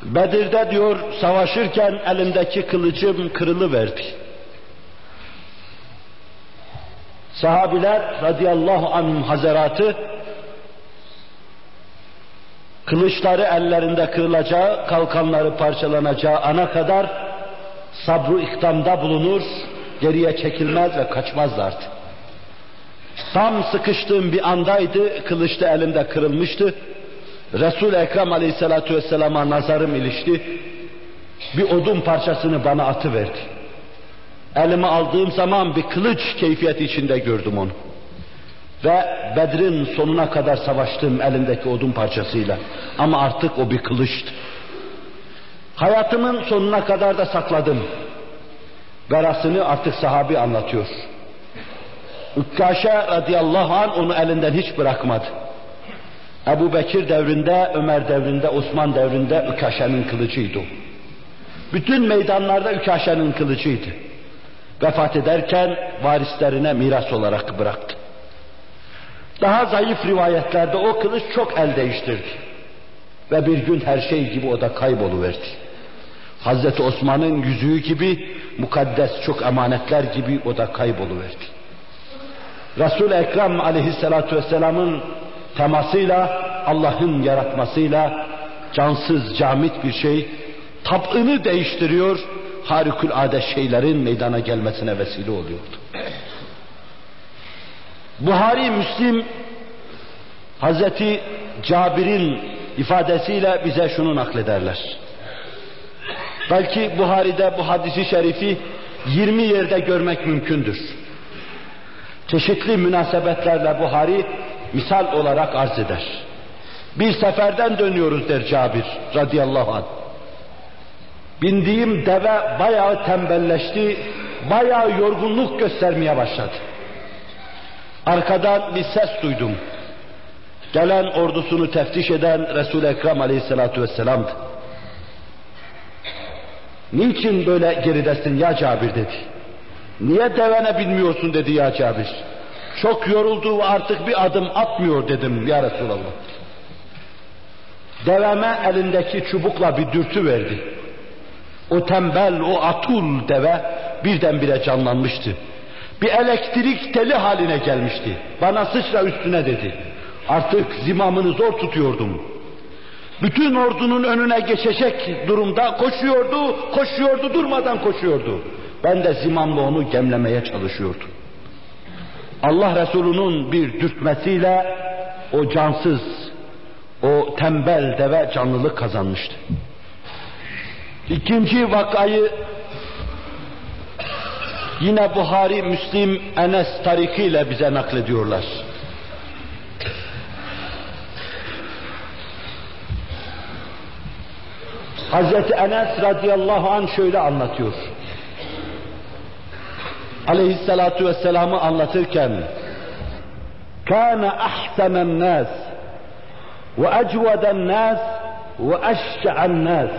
Bedir'de diyor savaşırken elimdeki kılıcım kırılıverdi. Sahabiler radıyallahu anhum hazaratı kılıçları ellerinde kırılacağı, kalkanları parçalanacağı ana kadar sabru ikdamda bulunur, geriye çekilmez ve kaçmazlardı. Tam sıkıştığım bir andaydı, kılıç da elimde kırılmıştı. Resul-i Ekrem aleyhissalatu vesselama nazarım ilişti. Bir odun parçasını bana atıverdi. Elime aldığım zaman bir kılıç keyfiyeti içinde gördüm onu. Ve Bedir'in sonuna kadar savaştım elimdeki odun parçasıyla. Ama artık o bir kılıçtı. Hayatımın sonuna kadar da sakladım. Verasını artık sahabi anlatıyor. Ukkaşe radıyallahu anh onu elinden hiç bırakmadı. Ebu Bekir devrinde, Ömer devrinde, Osman devrinde Ükaşe'nin kılıcıydı. Bütün meydanlarda Ükaşe'nin kılıcıydı. Vefat ederken varislerine miras olarak bıraktı. Daha zayıf rivayetlerde o kılıç çok el değiştirdi. Ve bir gün her şey gibi o da kayboluverdi. Hazreti Osman'ın yüzüğü gibi, mukaddes çok emanetler gibi o da kayboluverdi. Resul-i Ekrem aleyhissalatu vesselamın temasıyla, Allah'ın yaratmasıyla cansız, camit bir şey tabını değiştiriyor, harikulade şeylerin meydana gelmesine vesile oluyordu. Buhari, Müslim, Hazreti Cabir'in ifadesiyle bize şunu naklederler. Belki Buhari'de bu hadisi şerifi 20 yerde görmek mümkündür. Çeşitli münasebetlerle Buhari misal olarak arz eder. Bir seferden dönüyoruz der Cabir radıyallahu anh. Bindiğim deve bayağı tembelleşti, bayağı yorgunluk göstermeye başladı. Arkadan bir ses duydum. Gelen ordusunu teftiş eden Resul-i Ekrem aleyhissalatu vesselam'dı. Niçin böyle geridesin ya Cabir dedi. Niye devene binmiyorsun dedi ya Cabir. Çok yoruldu artık bir adım atmıyor dedim ya Resulallah. Deveme elindeki çubukla bir dürtü verdi. O tembel, o atul deve birdenbire canlanmıştı. Bir elektrik teli haline gelmişti. Bana sıçra üstüne dedi. Artık zimamını zor tutuyordum. Bütün ordunun önüne geçecek durumda koşuyordu, koşuyordu, durmadan koşuyordu. Ben de zimamla onu gemlemeye çalışıyordum. Allah Resulü'nün bir dürtmesiyle o cansız, o tembel deve canlılık kazanmıştı. İkinci vakayı yine Buhari, Müslim, Enes tarikiyle bize naklediyorlar. Hazreti Enes radıyallahu an şöyle anlatıyor aleyhissalatu vesselam'ı anlatırken kana ahsanen nas ve ecveden nas ve eşşa'en nas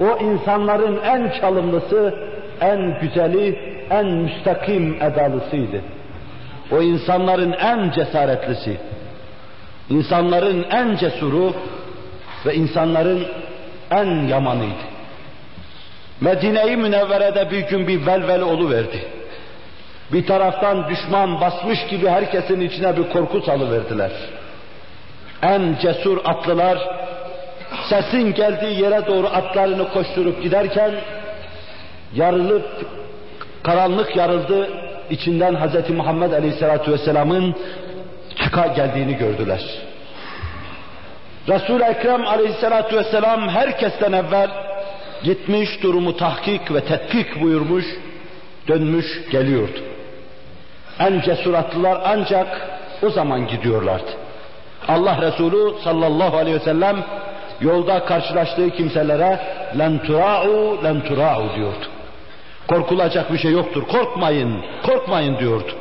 o insanların en çalımlısı, en güzeli, en müstakim edalısıydı. O insanların en cesaretlisi, insanların en cesuru ve insanların en yamanıydı. Medine-i Münevvere'de bir gün bir velvel oluverdi. verdi. Bir taraftan düşman basmış gibi herkesin içine bir korku salıverdiler. En cesur atlılar sesin geldiği yere doğru atlarını koşturup giderken yarılıp karanlık yarıldı içinden Hz. Muhammed Aleyhisselatü Vesselam'ın çıka geldiğini gördüler. Resul-i Ekrem Aleyhisselatü Vesselam herkesten evvel gitmiş durumu tahkik ve tetkik buyurmuş, dönmüş geliyordu. En cesur atlılar ancak o zaman gidiyorlardı. Allah Resulü sallallahu aleyhi ve sellem yolda karşılaştığı kimselere len tura'u len tura'u diyordu. Korkulacak bir şey yoktur. Korkmayın, korkmayın diyordu.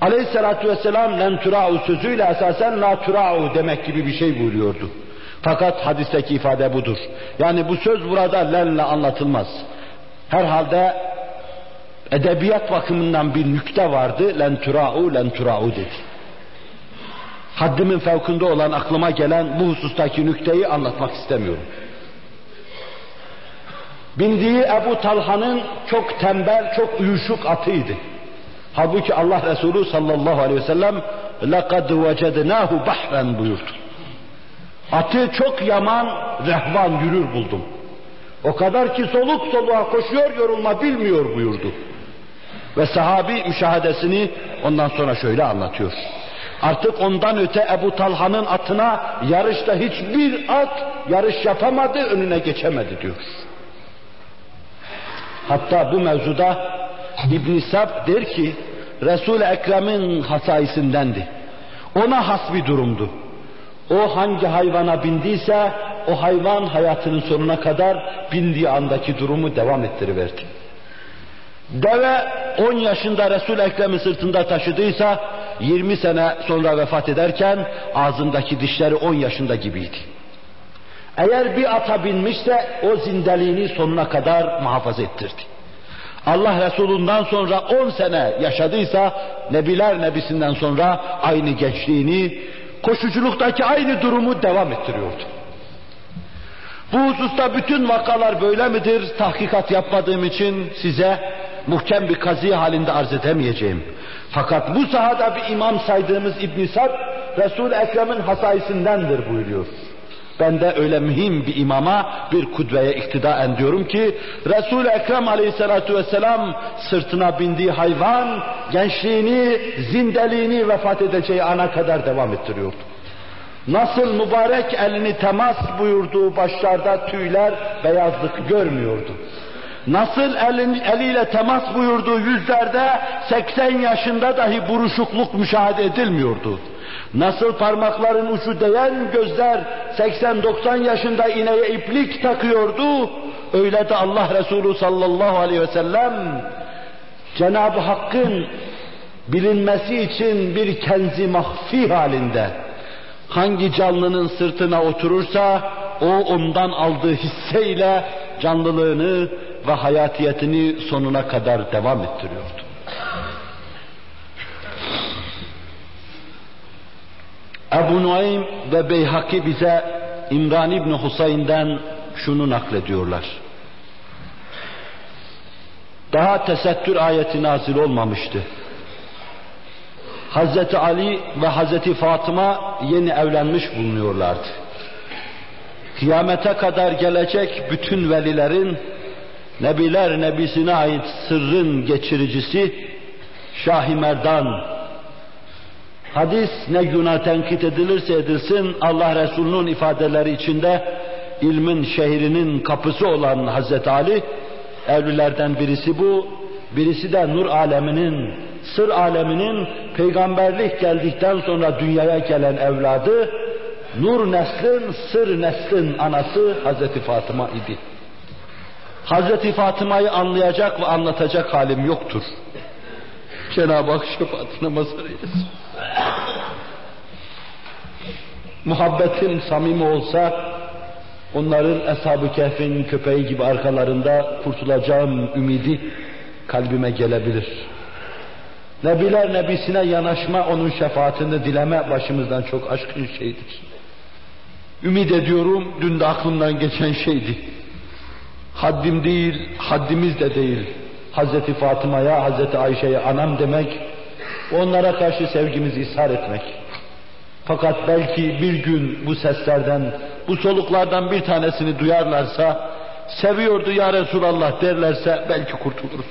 Aleyhissalatu vesselam len tura'u sözüyle esasen la tura'u demek gibi bir şey buyuruyordu. Fakat hadisteki ifade budur. Yani bu söz burada lenle anlatılmaz. Herhalde edebiyat bakımından bir nükte vardı. Len tura'u len tura'u dedi. Haddimin fevkinde olan aklıma gelen bu husustaki nükteyi anlatmak istemiyorum. Bindiği Ebu Talha'nın çok tembel, çok uyuşuk atıydı. Halbuki Allah Resulü sallallahu aleyhi ve sellem لَقَدْ وَجَدْنَاهُ بَحْرًا buyurdu. Atı çok yaman, rehvan yürür buldum. O kadar ki soluk soluğa koşuyor, yorulma bilmiyor buyurdu. Ve sahabi müşahadesini ondan sonra şöyle anlatıyor. Artık ondan öte Ebu Talha'nın atına yarışta hiçbir at yarış yapamadı, önüne geçemedi diyor. Hatta bu mevzuda İbn Sab der ki Resul-i Ekrem'in hasaisindendi. Ona has bir durumdu. O hangi hayvana bindiyse o hayvan hayatının sonuna kadar bindiği andaki durumu devam ettiriverdi. Deve 10 yaşında Resul-i Ekrem'in sırtında taşıdıysa 20 sene sonra vefat ederken ağzındaki dişleri 10 yaşında gibiydi. Eğer bir ata binmişse o zindeliğini sonuna kadar muhafaza ettirdi. Allah Resulü'nden sonra 10 sene yaşadıysa Nebiler Nebisinden sonra aynı gençliğini, koşuculuktaki aynı durumu devam ettiriyordu. Bu hususta bütün vakalar böyle midir? Tahkikat yapmadığım için size muhkem bir kazı halinde arz edemeyeceğim. Fakat bu sahada bir imam saydığımız İbn Sad Resul-i Ekrem'in hasaisindendir buyuruyor. Ben de öyle mühim bir imama, bir kudveye iktidaen diyorum ki, Resul-i Ekrem aleyhissalatu vesselam sırtına bindiği hayvan, gençliğini, zindeliğini vefat edeceği ana kadar devam ettiriyordu. Nasıl mübarek elini temas buyurduğu başlarda tüyler beyazlık görmüyordu. Nasıl elin, eliyle temas buyurduğu yüzlerde 80 yaşında dahi buruşukluk müşahede edilmiyordu. Nasıl parmakların ucu değen gözler 80-90 yaşında ineğe iplik takıyordu, öyle de Allah Resulü sallallahu aleyhi ve sellem Cenab-ı Hakk'ın bilinmesi için bir kenzi mahfi halinde hangi canlının sırtına oturursa o ondan aldığı hisseyle canlılığını ve hayatiyetini sonuna kadar devam ettiriyordu. Ebu Nuaym ve Beyhaki bize İmran İbni Husayn'den şunu naklediyorlar. Daha tesettür ayeti nazil olmamıştı. Hazreti Ali ve Hazreti Fatıma yeni evlenmiş bulunuyorlardı. Kıyamete kadar gelecek bütün velilerin Nebiler Nebisine ait sırrın geçiricisi Şah-ı Merdan Hadis ne günah tenkit edilirse edilsin Allah Resulü'nün ifadeleri içinde ilmin şehrinin kapısı olan Hazreti Ali evlilerden birisi bu, birisi de nur aleminin, sır aleminin peygamberlik geldikten sonra dünyaya gelen evladı, nur neslin, sır neslin anası Hazreti Fatıma idi. Hazreti Fatıma'yı anlayacak ve anlatacak halim yoktur. Cenab-ı Hak şefaatine mazhar eylesin. Muhabbetin samimi olsa onların Eshab-ı Kehf'in köpeği gibi arkalarında kurtulacağım ümidi kalbime gelebilir. Nebiler nebisine yanaşma, onun şefaatini dileme başımızdan çok aşkın şeydir. Ümid ediyorum, dün de aklımdan geçen şeydi. Haddim değil, haddimiz de değil. Hazreti Fatıma'ya, Hazreti Ayşe'ye anam demek, onlara karşı sevgimizi ishar etmek. Fakat belki bir gün bu seslerden, bu soluklardan bir tanesini duyarlarsa, seviyordu ya Resulallah derlerse belki kurtuluruz.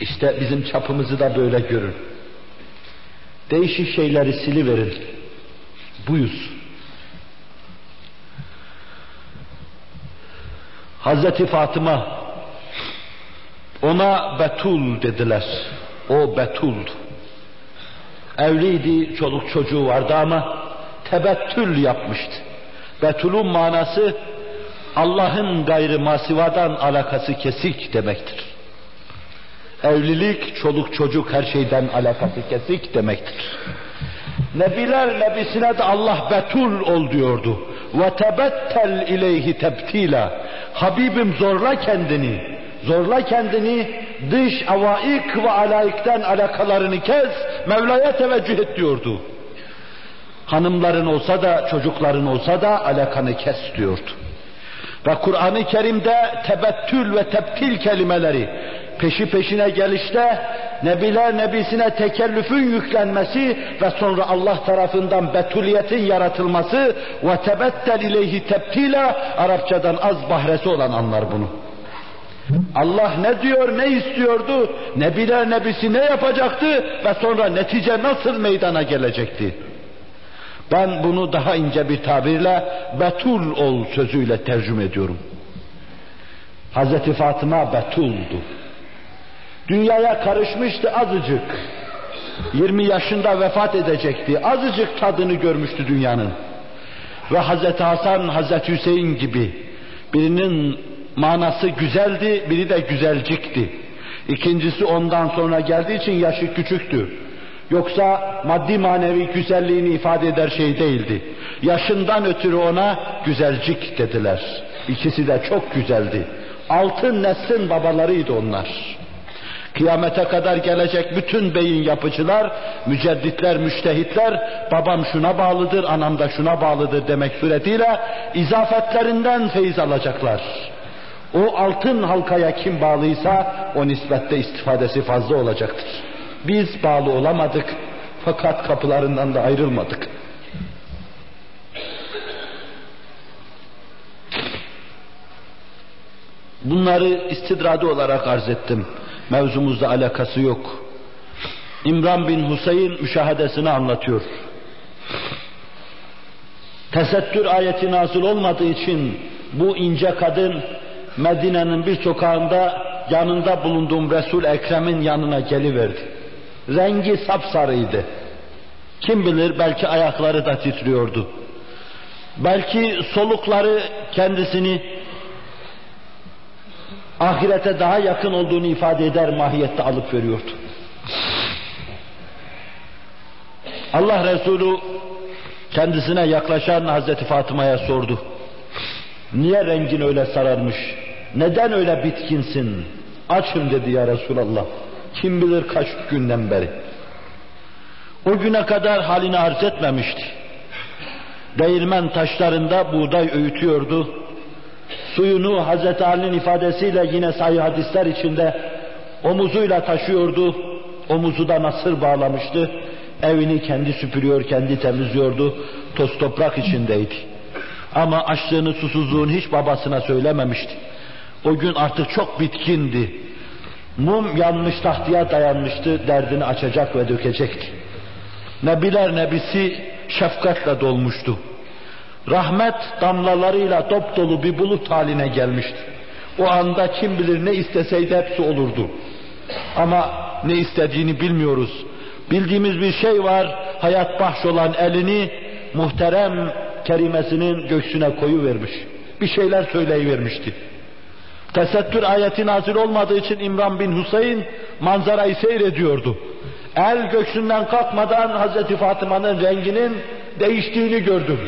İşte bizim çapımızı da böyle görün. Değişik şeyleri siliverin. Buyuz. Hazreti Fatıma ona Betul dediler. O Betul'du. Evliydi, çoluk çocuğu vardı ama tebettül yapmıştı. Betul'un manası Allah'ın gayrı masivadan alakası kesik demektir. Evlilik, çoluk çocuk her şeyden alakası kesik demektir. Nebiler nebisine de Allah betul ol diyordu. Ve tebettel ileyhi tebtila. Habibim zorla kendini. Zorla kendini dış avaik ve alaikten alakalarını kes, Mevla'ya teveccüh et diyordu. Hanımların olsa da, çocukların olsa da alakanı kes diyordu. Ve Kur'an-ı Kerim'de tebettül ve teptil kelimeleri peşi peşine gelişte Nebiler Nebisine tekellüfün yüklenmesi ve sonra Allah tarafından betuliyetin yaratılması ve tebettel ileyhi teptila Arapçadan az bahresi olan anlar bunu. Allah ne diyor, ne istiyordu, Nebiler Nebisi ne yapacaktı ve sonra netice nasıl meydana gelecekti? Ben bunu daha ince bir tabirle betul ol sözüyle tercüme ediyorum. Hazreti Fatıma betuldu. Dünyaya karışmıştı azıcık. 20 yaşında vefat edecekti. Azıcık tadını görmüştü dünyanın. Ve Hazreti Hasan, Hazreti Hüseyin gibi birinin manası güzeldi, biri de güzelcikti. İkincisi ondan sonra geldiği için yaşı küçüktü. Yoksa maddi manevi güzelliğini ifade eder şey değildi. Yaşından ötürü ona güzelcik dediler. İkisi de çok güzeldi. Altın neslin babalarıydı onlar. Kıyamete kadar gelecek bütün beyin yapıcılar, mücedditler, müştehitler, babam şuna bağlıdır, anam da şuna bağlıdır demek suretiyle izafetlerinden feyiz alacaklar. O altın halkaya kim bağlıysa o nispette istifadesi fazla olacaktır. Biz bağlı olamadık fakat kapılarından da ayrılmadık. Bunları istidradi olarak arz ettim. Mevzumuzla alakası yok. İmran bin Huseyin müşahadesini anlatıyor. Tesettür ayeti nazil olmadığı için bu ince kadın Medine'nin bir sokağında yanında bulunduğum Resul Ekrem'in yanına geliverdi. Rengi sapsarıydı. Kim bilir belki ayakları da titriyordu. Belki solukları kendisini ahirete daha yakın olduğunu ifade eder mahiyette alıp veriyordu. Allah Resulü kendisine yaklaşan Hazreti Fatıma'ya sordu. Niye rengin öyle sararmış? Neden öyle bitkinsin? Açım dedi ya Resulallah. Kim bilir kaç günden beri. O güne kadar halini arz etmemişti. Değirmen taşlarında buğday öğütüyordu. Suyunu Hazreti Ali'nin ifadesiyle yine sahih hadisler içinde omuzuyla taşıyordu. Omuzu da nasır bağlamıştı. Evini kendi süpürüyor, kendi temizliyordu. Toz toprak içindeydi. Ama açlığını, susuzluğunu hiç babasına söylememişti. O gün artık çok bitkindi. Mum yanmış tahtıya dayanmıştı, derdini açacak ve dökecekti. Nebiler nebisi şefkatle dolmuştu. Rahmet damlalarıyla dop dolu bir bulut haline gelmişti. O anda kim bilir ne isteseydi hepsi olurdu. Ama ne istediğini bilmiyoruz. Bildiğimiz bir şey var, hayat bahş olan elini muhterem kerimesinin göğsüne koyu vermiş. Bir şeyler söyleyivermişti. Tesettür ayeti nazil olmadığı için İmran bin Hüseyin manzarayı seyrediyordu. El göksünden kalkmadan Hazreti Fatıma'nın renginin değiştiğini gördüm.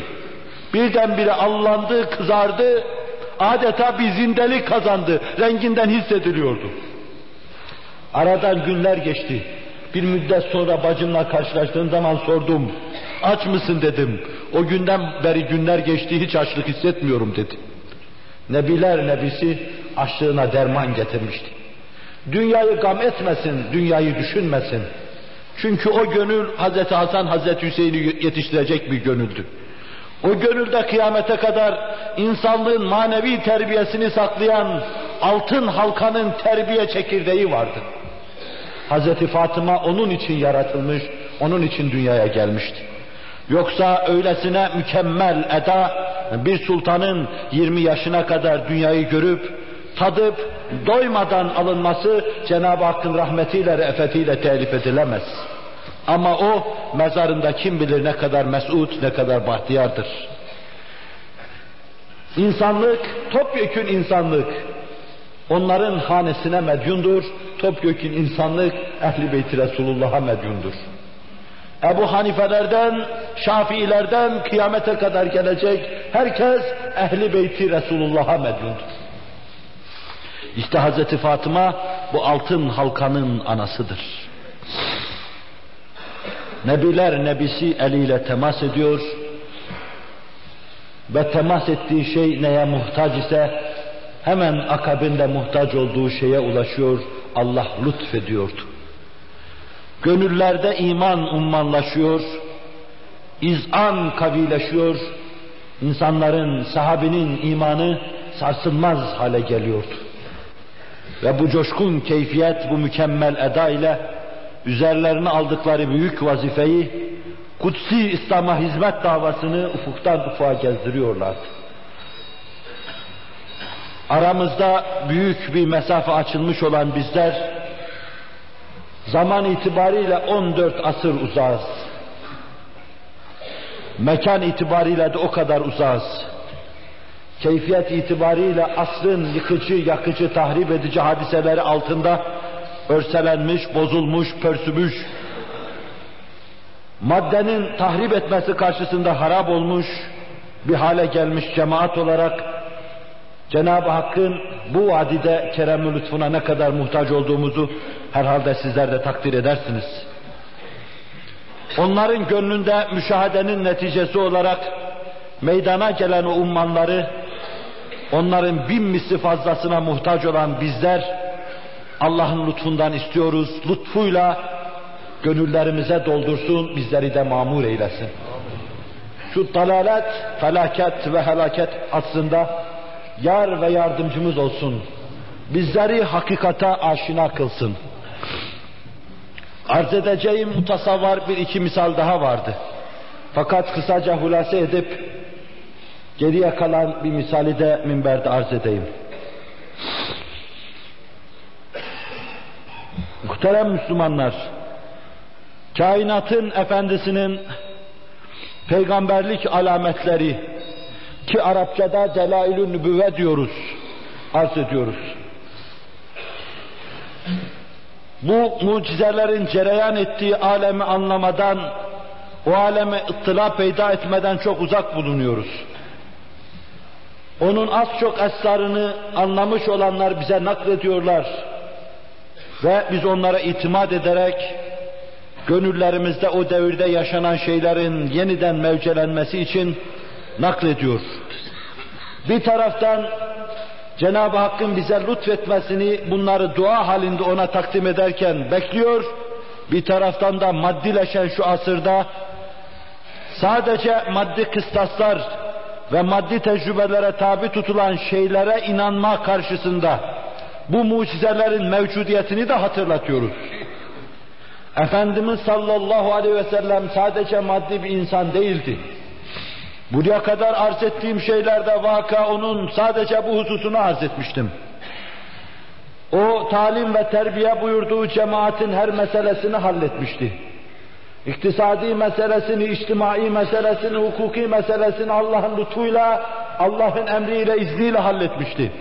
Birdenbire allandı, kızardı, adeta bir zindelik kazandı, renginden hissediliyordu. Aradan günler geçti. Bir müddet sonra bacımla karşılaştığım zaman sordum. Aç mısın dedim. O günden beri günler geçti hiç açlık hissetmiyorum dedi. Nebiler nebisi açlığına derman getirmişti. Dünyayı gam etmesin, dünyayı düşünmesin. Çünkü o gönül Hz. Hasan, Hz. Hüseyin'i yetiştirecek bir gönüldü. O gönülde kıyamete kadar insanlığın manevi terbiyesini saklayan altın halkanın terbiye çekirdeği vardı. Hz. Fatıma onun için yaratılmış, onun için dünyaya gelmişti. Yoksa öylesine mükemmel eda bir sultanın 20 yaşına kadar dünyayı görüp tadıp doymadan alınması Cenab-ı Hakk'ın rahmetiyle, re'fetiyle telif edilemez. Ama o mezarında kim bilir ne kadar mesut, ne kadar bahtiyardır. İnsanlık, topyekün insanlık, onların hanesine medyundur, topyekün insanlık Ehli Beyti Resulullah'a medyundur. Ebu Hanifelerden, Şafiilerden kıyamete kadar gelecek herkes Ehli Beyti Resulullah'a medyundur. İşte Hazreti Fatıma bu altın halkanın anasıdır. Nebiler nebisi eliyle temas ediyor ve temas ettiği şey neye muhtaç ise hemen akabinde muhtaç olduğu şeye ulaşıyor, Allah lütfediyordu. Gönüllerde iman ummanlaşıyor, izan kavileşiyor, insanların, sahabinin imanı sarsılmaz hale geliyordu. Ve bu coşkun keyfiyet, bu mükemmel eda ile üzerlerine aldıkları büyük vazifeyi, kutsi İslam'a hizmet davasını ufuktan ufuğa gezdiriyorlardı. Aramızda büyük bir mesafe açılmış olan bizler, zaman itibariyle 14 asır uzağız. Mekan itibariyle de o kadar uzağız. Keyfiyet itibariyle asrın yıkıcı, yakıcı, tahrip edici hadiseleri altında örselenmiş, bozulmuş, pörsümüş, maddenin tahrip etmesi karşısında harap olmuş bir hale gelmiş cemaat olarak Cenab-ı Hakk'ın bu vadide kerem lütfuna ne kadar muhtaç olduğumuzu herhalde sizler de takdir edersiniz. Onların gönlünde müşahedenin neticesi olarak meydana gelen o ummanları, onların bin misli fazlasına muhtaç olan bizler, Allah'ın lütfundan istiyoruz, lütfuyla gönüllerimize doldursun, bizleri de mamur eylesin. Şu dalalet, felaket ve helaket aslında yar ve yardımcımız olsun. Bizleri hakikata aşina kılsın. Arz edeceğim mutasavvar bir iki misal daha vardı. Fakat kısaca hulase edip geriye kalan bir misali de minberde arz edeyim. Muhterem Müslümanlar, kainatın efendisinin peygamberlik alametleri ki Arapçada delailü diyoruz, arz ediyoruz. Bu mucizelerin cereyan ettiği alemi anlamadan, o aleme ıttıla peyda etmeden çok uzak bulunuyoruz. Onun az çok esrarını anlamış olanlar bize naklediyorlar. Ve biz onlara itimat ederek gönüllerimizde o devirde yaşanan şeylerin yeniden mevcelenmesi için naklediyor. Bir taraftan Cenab-ı Hakk'ın bize lütfetmesini bunları dua halinde ona takdim ederken bekliyor. Bir taraftan da maddileşen şu asırda sadece maddi kıstaslar ve maddi tecrübelere tabi tutulan şeylere inanma karşısında bu mucizelerin mevcudiyetini de hatırlatıyoruz. Efendimiz sallallahu aleyhi ve sellem sadece maddi bir insan değildi. Buraya kadar arz ettiğim şeylerde vaka onun sadece bu hususunu arz etmiştim. O talim ve terbiye buyurduğu cemaatin her meselesini halletmişti. İktisadi meselesini, içtimai meselesini, hukuki meselesini Allah'ın lütfuyla, Allah'ın emriyle, izniyle halletmişti.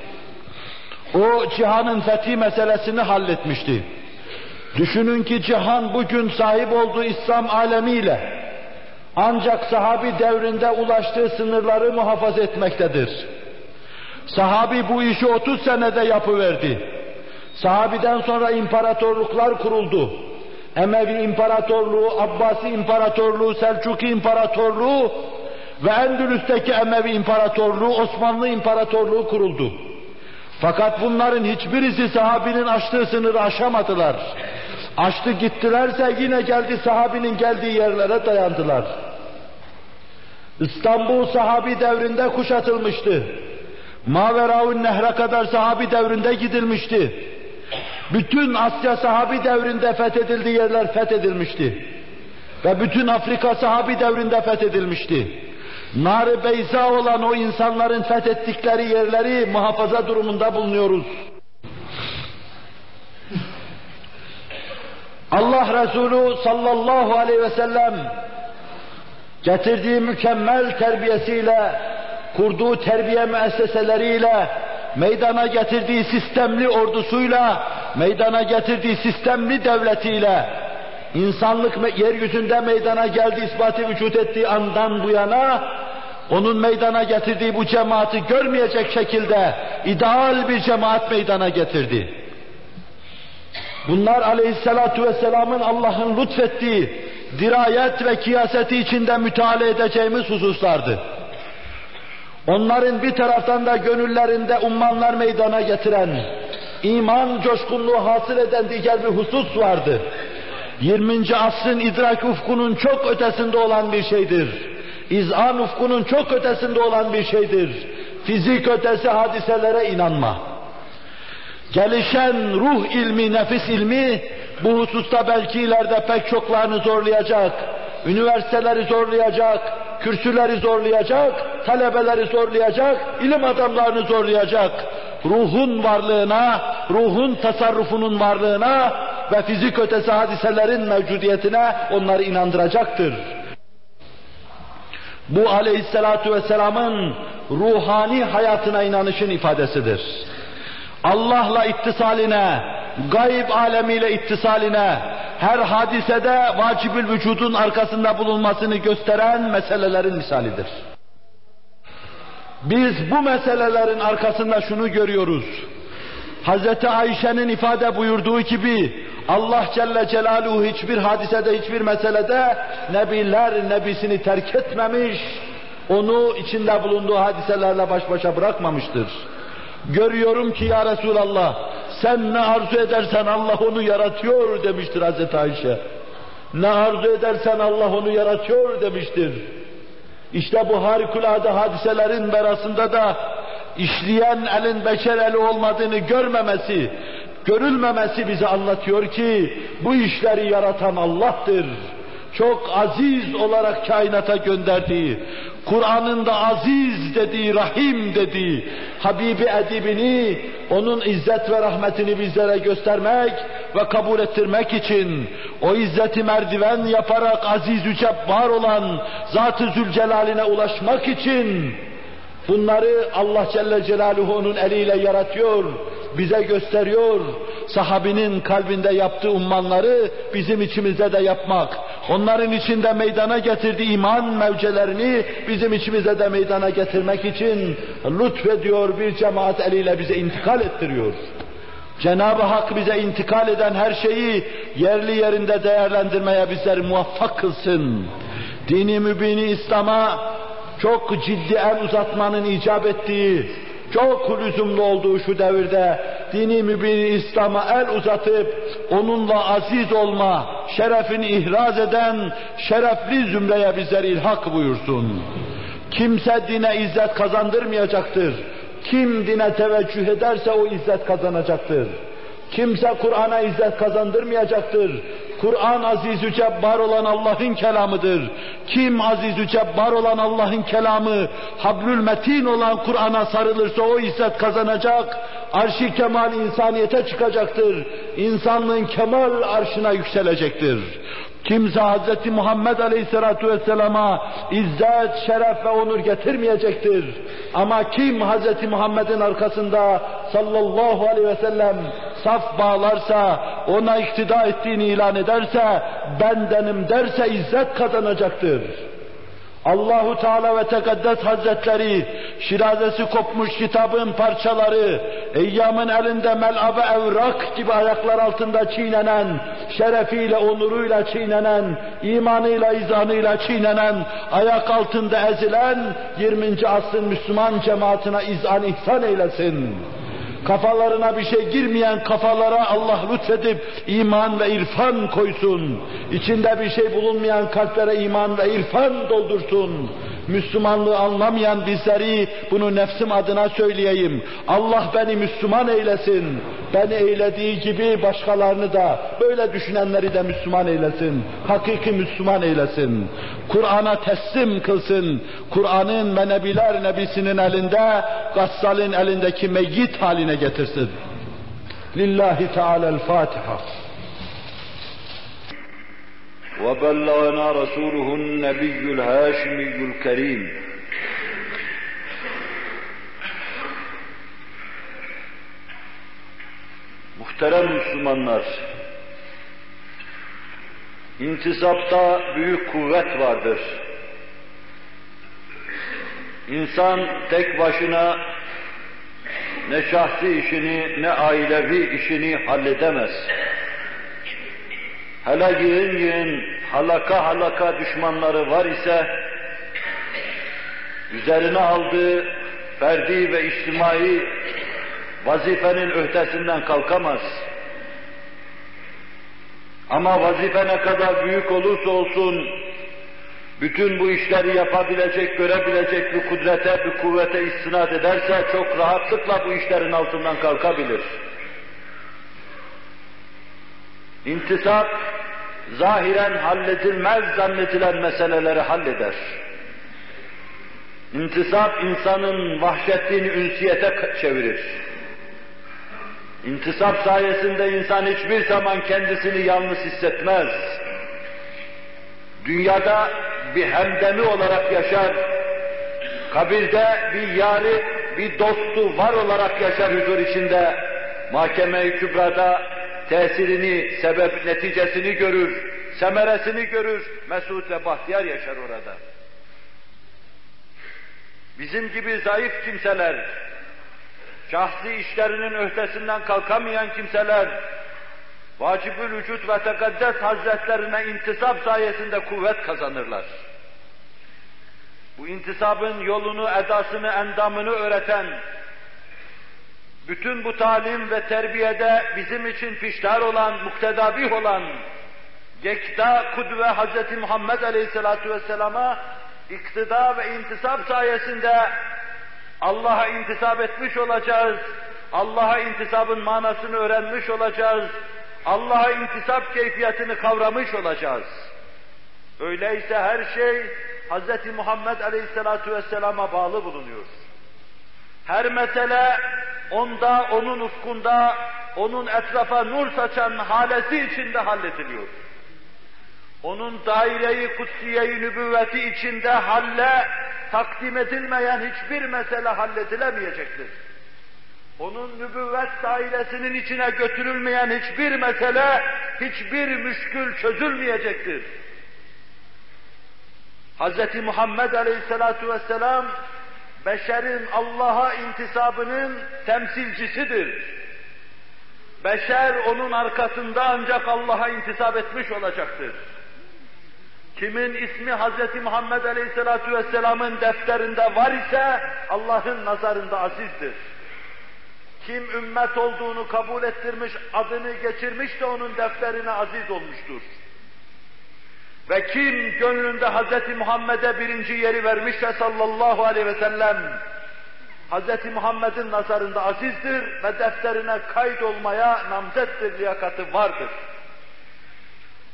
O cihanın fethi meselesini halletmişti. Düşünün ki cihan bugün sahip olduğu İslam alemiyle ancak sahabi devrinde ulaştığı sınırları muhafaza etmektedir. Sahabi bu işi 30 senede yapıverdi. Sahabiden sonra imparatorluklar kuruldu. Emevi İmparatorluğu, Abbasi İmparatorluğu, Selçuki İmparatorluğu ve Endülüs'teki Emevi İmparatorluğu, Osmanlı İmparatorluğu kuruldu. Fakat bunların hiçbirisi sahabinin aştığı sınırı aşamadılar. Açtı gittilerse yine geldi sahabinin geldiği yerlere dayandılar. İstanbul sahabi devrinde kuşatılmıştı. Maveraun Nehre kadar sahabi devrinde gidilmişti. Bütün Asya sahabi devrinde fethedildiği yerler fethedilmişti. Ve bütün Afrika sahabi devrinde fethedilmişti. Nar beyza olan o insanların fethettikleri yerleri muhafaza durumunda bulunuyoruz. Allah Resulü sallallahu aleyhi ve sellem getirdiği mükemmel terbiyesiyle, kurduğu terbiye müesseseleriyle, meydana getirdiği sistemli ordusuyla, meydana getirdiği sistemli devletiyle, insanlık yeryüzünde meydana geldi, ispatı vücut ettiği andan bu yana, onun meydana getirdiği bu cemaati görmeyecek şekilde ideal bir cemaat meydana getirdi. Bunlar aleyhissalatu vesselamın Allah'ın lütfettiği dirayet ve kıyaseti içinde müteala edeceğimiz hususlardı. Onların bir taraftan da gönüllerinde ummanlar meydana getiren, iman coşkunluğu hasıl eden diğer bir husus vardı. 20. asrın idrak ufkunun çok ötesinde olan bir şeydir. İzan ufkunun çok ötesinde olan bir şeydir. Fizik ötesi hadiselere inanma. Gelişen ruh ilmi, nefis ilmi bu hususta belki ileride pek çoklarını zorlayacak. Üniversiteleri zorlayacak, kürsüleri zorlayacak, talebeleri zorlayacak, ilim adamlarını zorlayacak. Ruhun varlığına, ruhun tasarrufunun varlığına ve fizik ötesi hadiselerin mevcudiyetine onları inandıracaktır. Bu aleyhissalatu vesselamın ruhani hayatına inanışın ifadesidir. Allah'la ittisaline, gayb alemiyle ittisaline, her hadisede vacibül vücudun arkasında bulunmasını gösteren meselelerin misalidir. Biz bu meselelerin arkasında şunu görüyoruz. Hz. Ayşe'nin ifade buyurduğu gibi Allah Celle Celaluhu hiçbir hadisede, hiçbir meselede Nebiler Nebisini terk etmemiş, onu içinde bulunduğu hadiselerle baş başa bırakmamıştır. Görüyorum ki ya Resulallah sen ne arzu edersen Allah onu yaratıyor demiştir Hazreti Ayşe. Ne arzu edersen Allah onu yaratıyor demiştir. İşte bu harikulade hadiselerin berasında da işleyen elin beşer eli olmadığını görmemesi, görülmemesi bize anlatıyor ki bu işleri yaratan Allah'tır. Çok aziz olarak kainata gönderdiği, Kur'an'ın da aziz dediği, rahim dediği, Habibi edibini, onun izzet ve rahmetini bizlere göstermek ve kabul ettirmek için, o izzeti merdiven yaparak aziz yüce var olan Zat-ı Zülcelal'ine ulaşmak için, bunları Allah Celle Celaluhu onun eliyle yaratıyor, bize gösteriyor. Sahabinin kalbinde yaptığı ummanları bizim içimizde de yapmak, onların içinde meydana getirdiği iman mevcelerini bizim içimize de meydana getirmek için lütfediyor bir cemaat eliyle bize intikal ettiriyor. Cenab-ı Hak bize intikal eden her şeyi yerli yerinde değerlendirmeye bizleri muvaffak kılsın. Dini mübini İslam'a çok ciddi el uzatmanın icap ettiği, çok lüzumlu olduğu şu devirde dini mübini İslam'a el uzatıp onunla aziz olma şerefini ihraz eden şerefli zümreye bizleri ilhak buyursun. Kimse dine izzet kazandırmayacaktır. Kim dine teveccüh ederse o izzet kazanacaktır. Kimse Kur'an'a izzet kazandırmayacaktır. Kur'an aziz-ü cebbar olan Allah'ın kelamıdır. Kim aziz-ü cebbar olan Allah'ın kelamı, hablül metin olan Kur'an'a sarılırsa o izzet kazanacak, arşi kemal insaniyete çıkacaktır. İnsanlığın kemal arşına yükselecektir. Kimse Hz. Muhammed Aleyhisselatü Vesselam'a izzet, şeref ve onur getirmeyecektir. Ama kim Hz. Muhammed'in arkasında sallallahu aleyhi ve sellem saf bağlarsa, ona iktida ettiğini ilan ederse, bendenim derse izzet kazanacaktır. Allahu Teala ve Tekaddes Hazretleri şirazesi kopmuş kitabın parçaları eyyamın elinde melabe evrak gibi ayaklar altında çiğnenen şerefiyle onuruyla çiğnenen imanıyla izanıyla çiğnenen ayak altında ezilen 20. asrın Müslüman cemaatine izan ihsan eylesin kafalarına bir şey girmeyen kafalara Allah lütfedip iman ve irfan koysun. İçinde bir şey bulunmayan kalplere iman ve irfan doldursun. Müslümanlığı anlamayan bizleri bunu nefsim adına söyleyeyim. Allah beni Müslüman eylesin. Beni eylediği gibi başkalarını da böyle düşünenleri de Müslüman eylesin. Hakiki Müslüman eylesin. Kur'an'a teslim kılsın. Kur'an'ın ve Nebiler Nebisi'nin elinde, Gassal'in elindeki meyyit haline getirsin. Lillahi Teala'l-Fatiha. وبلغنا رسوله النبي الهاشمي الكريم Muhterem Müslümanlar, intisapta büyük kuvvet vardır. İnsan tek başına ne şahsi işini ne ailevi işini halledemez. Hele yığın yığın halaka halaka düşmanları var ise üzerine aldığı ferdi ve içtimai vazifenin öhtesinden kalkamaz. Ama vazife ne kadar büyük olursa olsun bütün bu işleri yapabilecek, görebilecek bir kudrete, bir kuvvete istinad ederse çok rahatlıkla bu işlerin altından kalkabilir. İntisap, zahiren halledilmez zannedilen meseleleri halleder. İntisap, insanın vahşetliğini ünsiyete çevirir. İntisap sayesinde insan hiçbir zaman kendisini yalnız hissetmez. Dünyada bir hemdemi olarak yaşar, kabirde bir yarı, bir dostu var olarak yaşar huzur içinde, mahkeme-i kübrada tesirini, sebep neticesini görür, semeresini görür, mesut ve bahtiyar yaşar orada. Bizim gibi zayıf kimseler, şahsi işlerinin öhtesinden kalkamayan kimseler, vacibül vücut ve tekaddes hazretlerine intisap sayesinde kuvvet kazanırlar. Bu intisabın yolunu, edasını, endamını öğreten, bütün bu talim ve terbiyede bizim için piştar olan, muktedabih olan, Gekta kudve Hz. Muhammed Aleyhisselatü Vesselam'a iktida ve intisap sayesinde Allah'a intisap etmiş olacağız. Allah'a intisabın manasını öğrenmiş olacağız. Allah'a intisap keyfiyetini kavramış olacağız. Öyleyse her şey Hz. Muhammed Aleyhisselatü Vesselam'a bağlı bulunuyor. Her mesele onda, onun ufkunda, onun etrafa nur saçan halesi içinde hallediliyor. Onun daireyi kutsiyeyi nübüvveti içinde halle takdim edilmeyen hiçbir mesele halledilemeyecektir. Onun nübüvvet dairesinin içine götürülmeyen hiçbir mesele, hiçbir müşkül çözülmeyecektir. Hz. Muhammed Aleyhisselatu Vesselam, beşerin Allah'a intisabının temsilcisidir. Beşer onun arkasında ancak Allah'a intisap etmiş olacaktır. Kimin ismi Hz. Muhammed Aleyhisselatü Vesselam'ın defterinde var ise Allah'ın nazarında azizdir. Kim ümmet olduğunu kabul ettirmiş, adını geçirmiş de onun defterine aziz olmuştur. Ve kim gönlünde Hz. Muhammed'e birinci yeri vermişse sallallahu aleyhi ve sellem, Hz. Muhammed'in nazarında azizdir ve defterine kaydolmaya namzettir, liyakati vardır.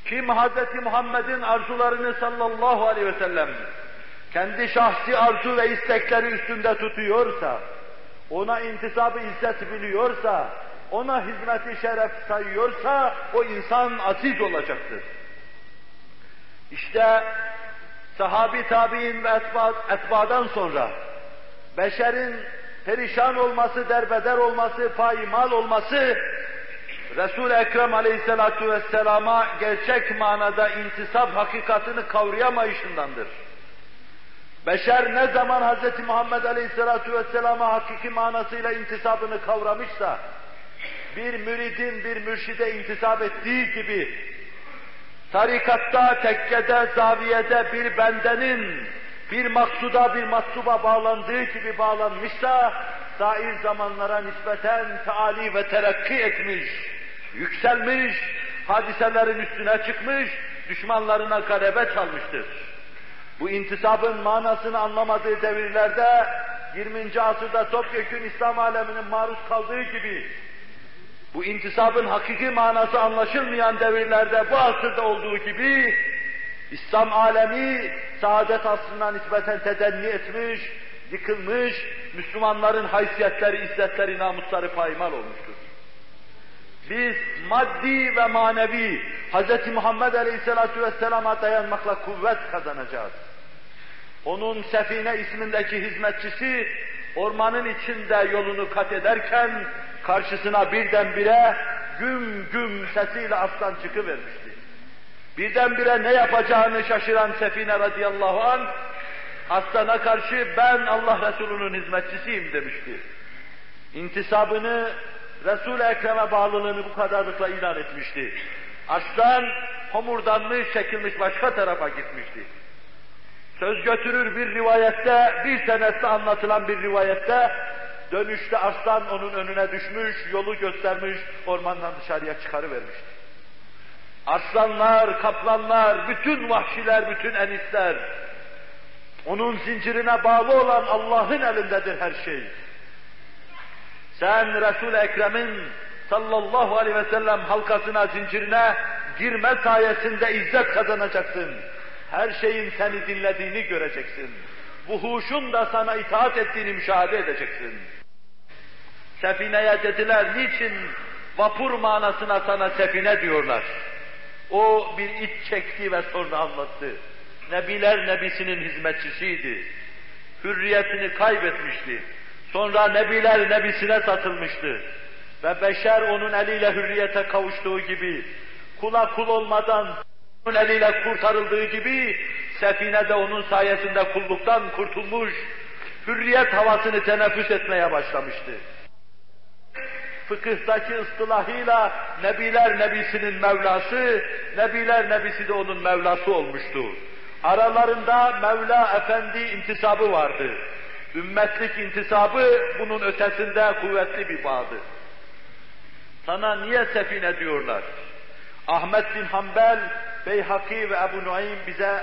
Kim Hz. Muhammed'in arzularını sallallahu aleyhi ve sellem kendi şahsi arzu ve istekleri üstünde tutuyorsa, ona intisabı izzet biliyorsa, ona hizmeti şeref sayıyorsa o insan aziz olacaktır. İşte sahabi tabi'in ve etba, etbadan sonra beşerin perişan olması, derbeder olması, payimal olması Resul-i Ekrem Aleyhisselatu Vesselam'a gerçek manada intisap hakikatini kavrayamayışındandır. Beşer ne zaman Hz. Muhammed Aleyhisselatu Vesselam'a hakiki manasıyla intisabını kavramışsa, bir müridin bir mürşide intisap ettiği gibi, tarikatta, tekkede, zaviyede bir bendenin bir maksuda, bir matsuba bağlandığı gibi bağlanmışsa, sair zamanlara nispeten taali ve terakki etmiş, yükselmiş, hadiselerin üstüne çıkmış, düşmanlarına galebe çalmıştır. Bu intisabın manasını anlamadığı devirlerde 20. asırda topyekun İslam aleminin maruz kaldığı gibi bu intisabın hakiki manası anlaşılmayan devirlerde bu asırda olduğu gibi İslam alemi saadet asrına nispeten tedenni etmiş, yıkılmış, Müslümanların haysiyetleri, izzetleri, namusları paymal olmuştur. Biz maddi ve manevi Hz. Muhammed Aleyhisselatü Vesselam'a dayanmakla kuvvet kazanacağız. Onun Sefine ismindeki hizmetçisi ormanın içinde yolunu kat ederken karşısına birdenbire güm güm sesiyle aslan çıkıvermişti. Birdenbire ne yapacağını şaşıran Sefine radıyallahu an aslana karşı ben Allah Resulü'nün hizmetçisiyim demişti. İntisabını Resul-i Ekrem'e bağlılığını bu kadarlıkla ilan etmişti. Aslan homurdanmış, çekilmiş başka tarafa gitmişti. Söz götürür bir rivayette, bir senette anlatılan bir rivayette, dönüşte aslan onun önüne düşmüş, yolu göstermiş, ormandan dışarıya çıkarıvermişti. Aslanlar, kaplanlar, bütün vahşiler, bütün enitler, onun zincirine bağlı olan Allah'ın elindedir her şey. Sen Resul-i Ekrem'in sallallahu aleyhi ve sellem halkasına, zincirine girme sayesinde izzet kazanacaksın. Her şeyin seni dinlediğini göreceksin. Bu huşun da sana itaat ettiğini müşahede edeceksin. Sefineye dediler, niçin vapur manasına sana sefine diyorlar. O bir iç çekti ve sonra anlattı. Nebiler Nebisinin hizmetçisiydi. Hürriyetini kaybetmişti. Sonra Nebiler Nebisine satılmıştı. Ve beşer onun eliyle hürriyete kavuştuğu gibi, kula kul olmadan onun eliyle kurtarıldığı gibi, sefine de onun sayesinde kulluktan kurtulmuş, hürriyet havasını teneffüs etmeye başlamıştı. Fıkıhtaki ıstılahıyla Nebiler Nebisi'nin Mevlası, Nebiler Nebisi de onun Mevlası olmuştu. Aralarında Mevla Efendi intisabı vardı. Ümmetlik intisabı bunun ötesinde kuvvetli bir bağdır. Sana niye sefine diyorlar? Ahmet bin Hanbel, Beyhaki ve Ebu Nuaym bize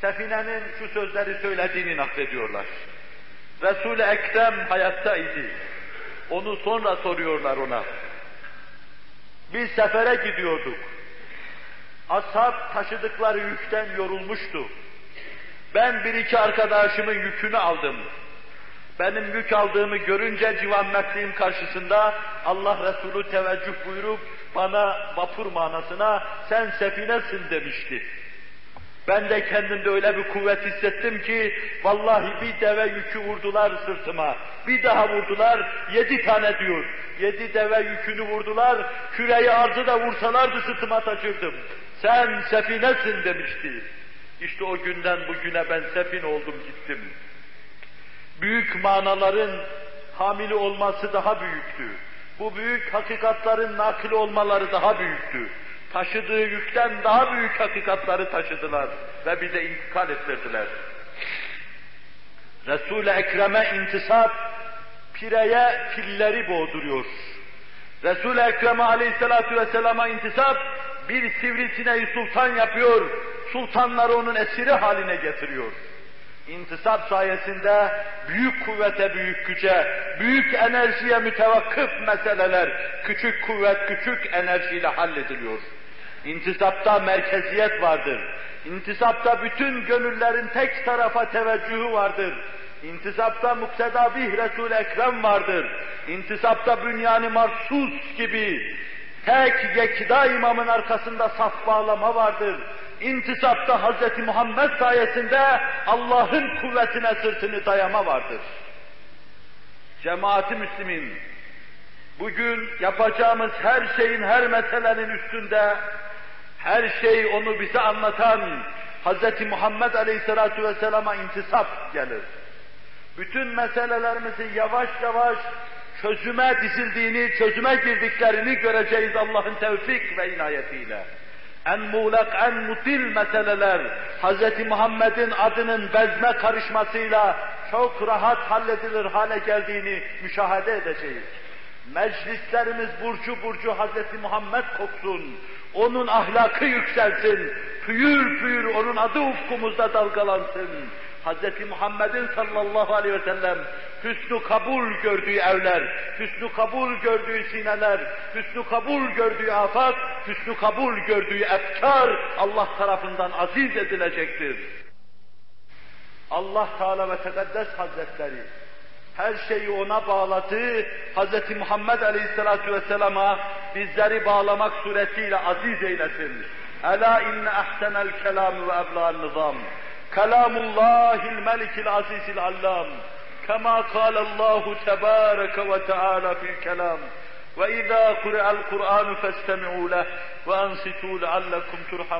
sefinenin şu sözleri söylediğini naklediyorlar. Resul-i Ekrem hayattaydı. Onu sonra soruyorlar ona. Biz sefere gidiyorduk. Ashab taşıdıkları yükten yorulmuştu. Ben bir iki arkadaşımın yükünü aldım. Benim yük aldığımı görünce civan mekliğim karşısında Allah Resulü teveccüh buyurup bana vapur manasına sen sefinesin demişti. Ben de kendimde öyle bir kuvvet hissettim ki vallahi bir deve yükü vurdular sırtıma. Bir daha vurdular yedi tane diyor. Yedi deve yükünü vurdular. Küreyi arzı da vursalardı sırtıma taşırdım. Sen sefinesin demişti. İşte o günden bugüne ben sefin oldum gittim. Büyük manaların hamili olması daha büyüktü. Bu büyük hakikatların nakil olmaları daha büyüktü. Taşıdığı yükten daha büyük hakikatları taşıdılar ve bize intikal ettirdiler. Resul-i Ekrem'e intisap, pireye filleri boğduruyor. Resul-i Ekrem'e aleyhissalatu vesselama intisap, bir sivrisineyi sultan yapıyor, sultanları onun esiri haline getiriyor. İntisap sayesinde büyük kuvvete, büyük güce, büyük enerjiye mütevakkıf meseleler küçük kuvvet, küçük enerjiyle hallediliyor. İntisapta merkeziyet vardır. İntisapta bütün gönüllerin tek tarafa teveccühü vardır. İntisapta mukteda bih Resul-i Ekrem vardır. İntisapta bünyanı marsus gibi tek yekda imamın arkasında saf bağlama vardır. İntisapta Hz. Muhammed sayesinde Allah'ın kuvvetine sırtını dayama vardır. Cemaati Müslümin, bugün yapacağımız her şeyin, her meselenin üstünde, her şey onu bize anlatan Hz. Muhammed Aleyhisselatü Vesselam'a intisap gelir. Bütün meselelerimizin yavaş yavaş çözüme dizildiğini, çözüme girdiklerini göreceğiz Allah'ın tevfik ve inayetiyle. En muğlak, en mutil meseleler Hz. Muhammed'in adının bezme karışmasıyla çok rahat halledilir hale geldiğini müşahede edeceğiz. Meclislerimiz burcu burcu Hz. Muhammed koksun. Onun ahlakı yükselsin. Püyür püyür onun adı ufkumuzda dalgalansın. Hz. Muhammed'in sallallahu aleyhi ve sellem hüsnü kabul gördüğü evler, hüsnü kabul gördüğü sineler, hüsnü kabul gördüğü afak, hüsnü kabul gördüğü efkar Allah tarafından aziz edilecektir. Allah Teala ve Tekaddes Hazretleri her şeyi ona bağladı, Hz. Muhammed Aleyhisselatü Vesselam'a bizleri bağlamak suretiyle aziz eylesin. Ela inne ahsenel kelam ve ebla'n nizam. Kelamullahil melikil azizil allam. كما قال الله تبارك وتعالى في الكلام وإذا قرأ القرآن فاستمعوا له وأنصتوا لعلكم ترحمون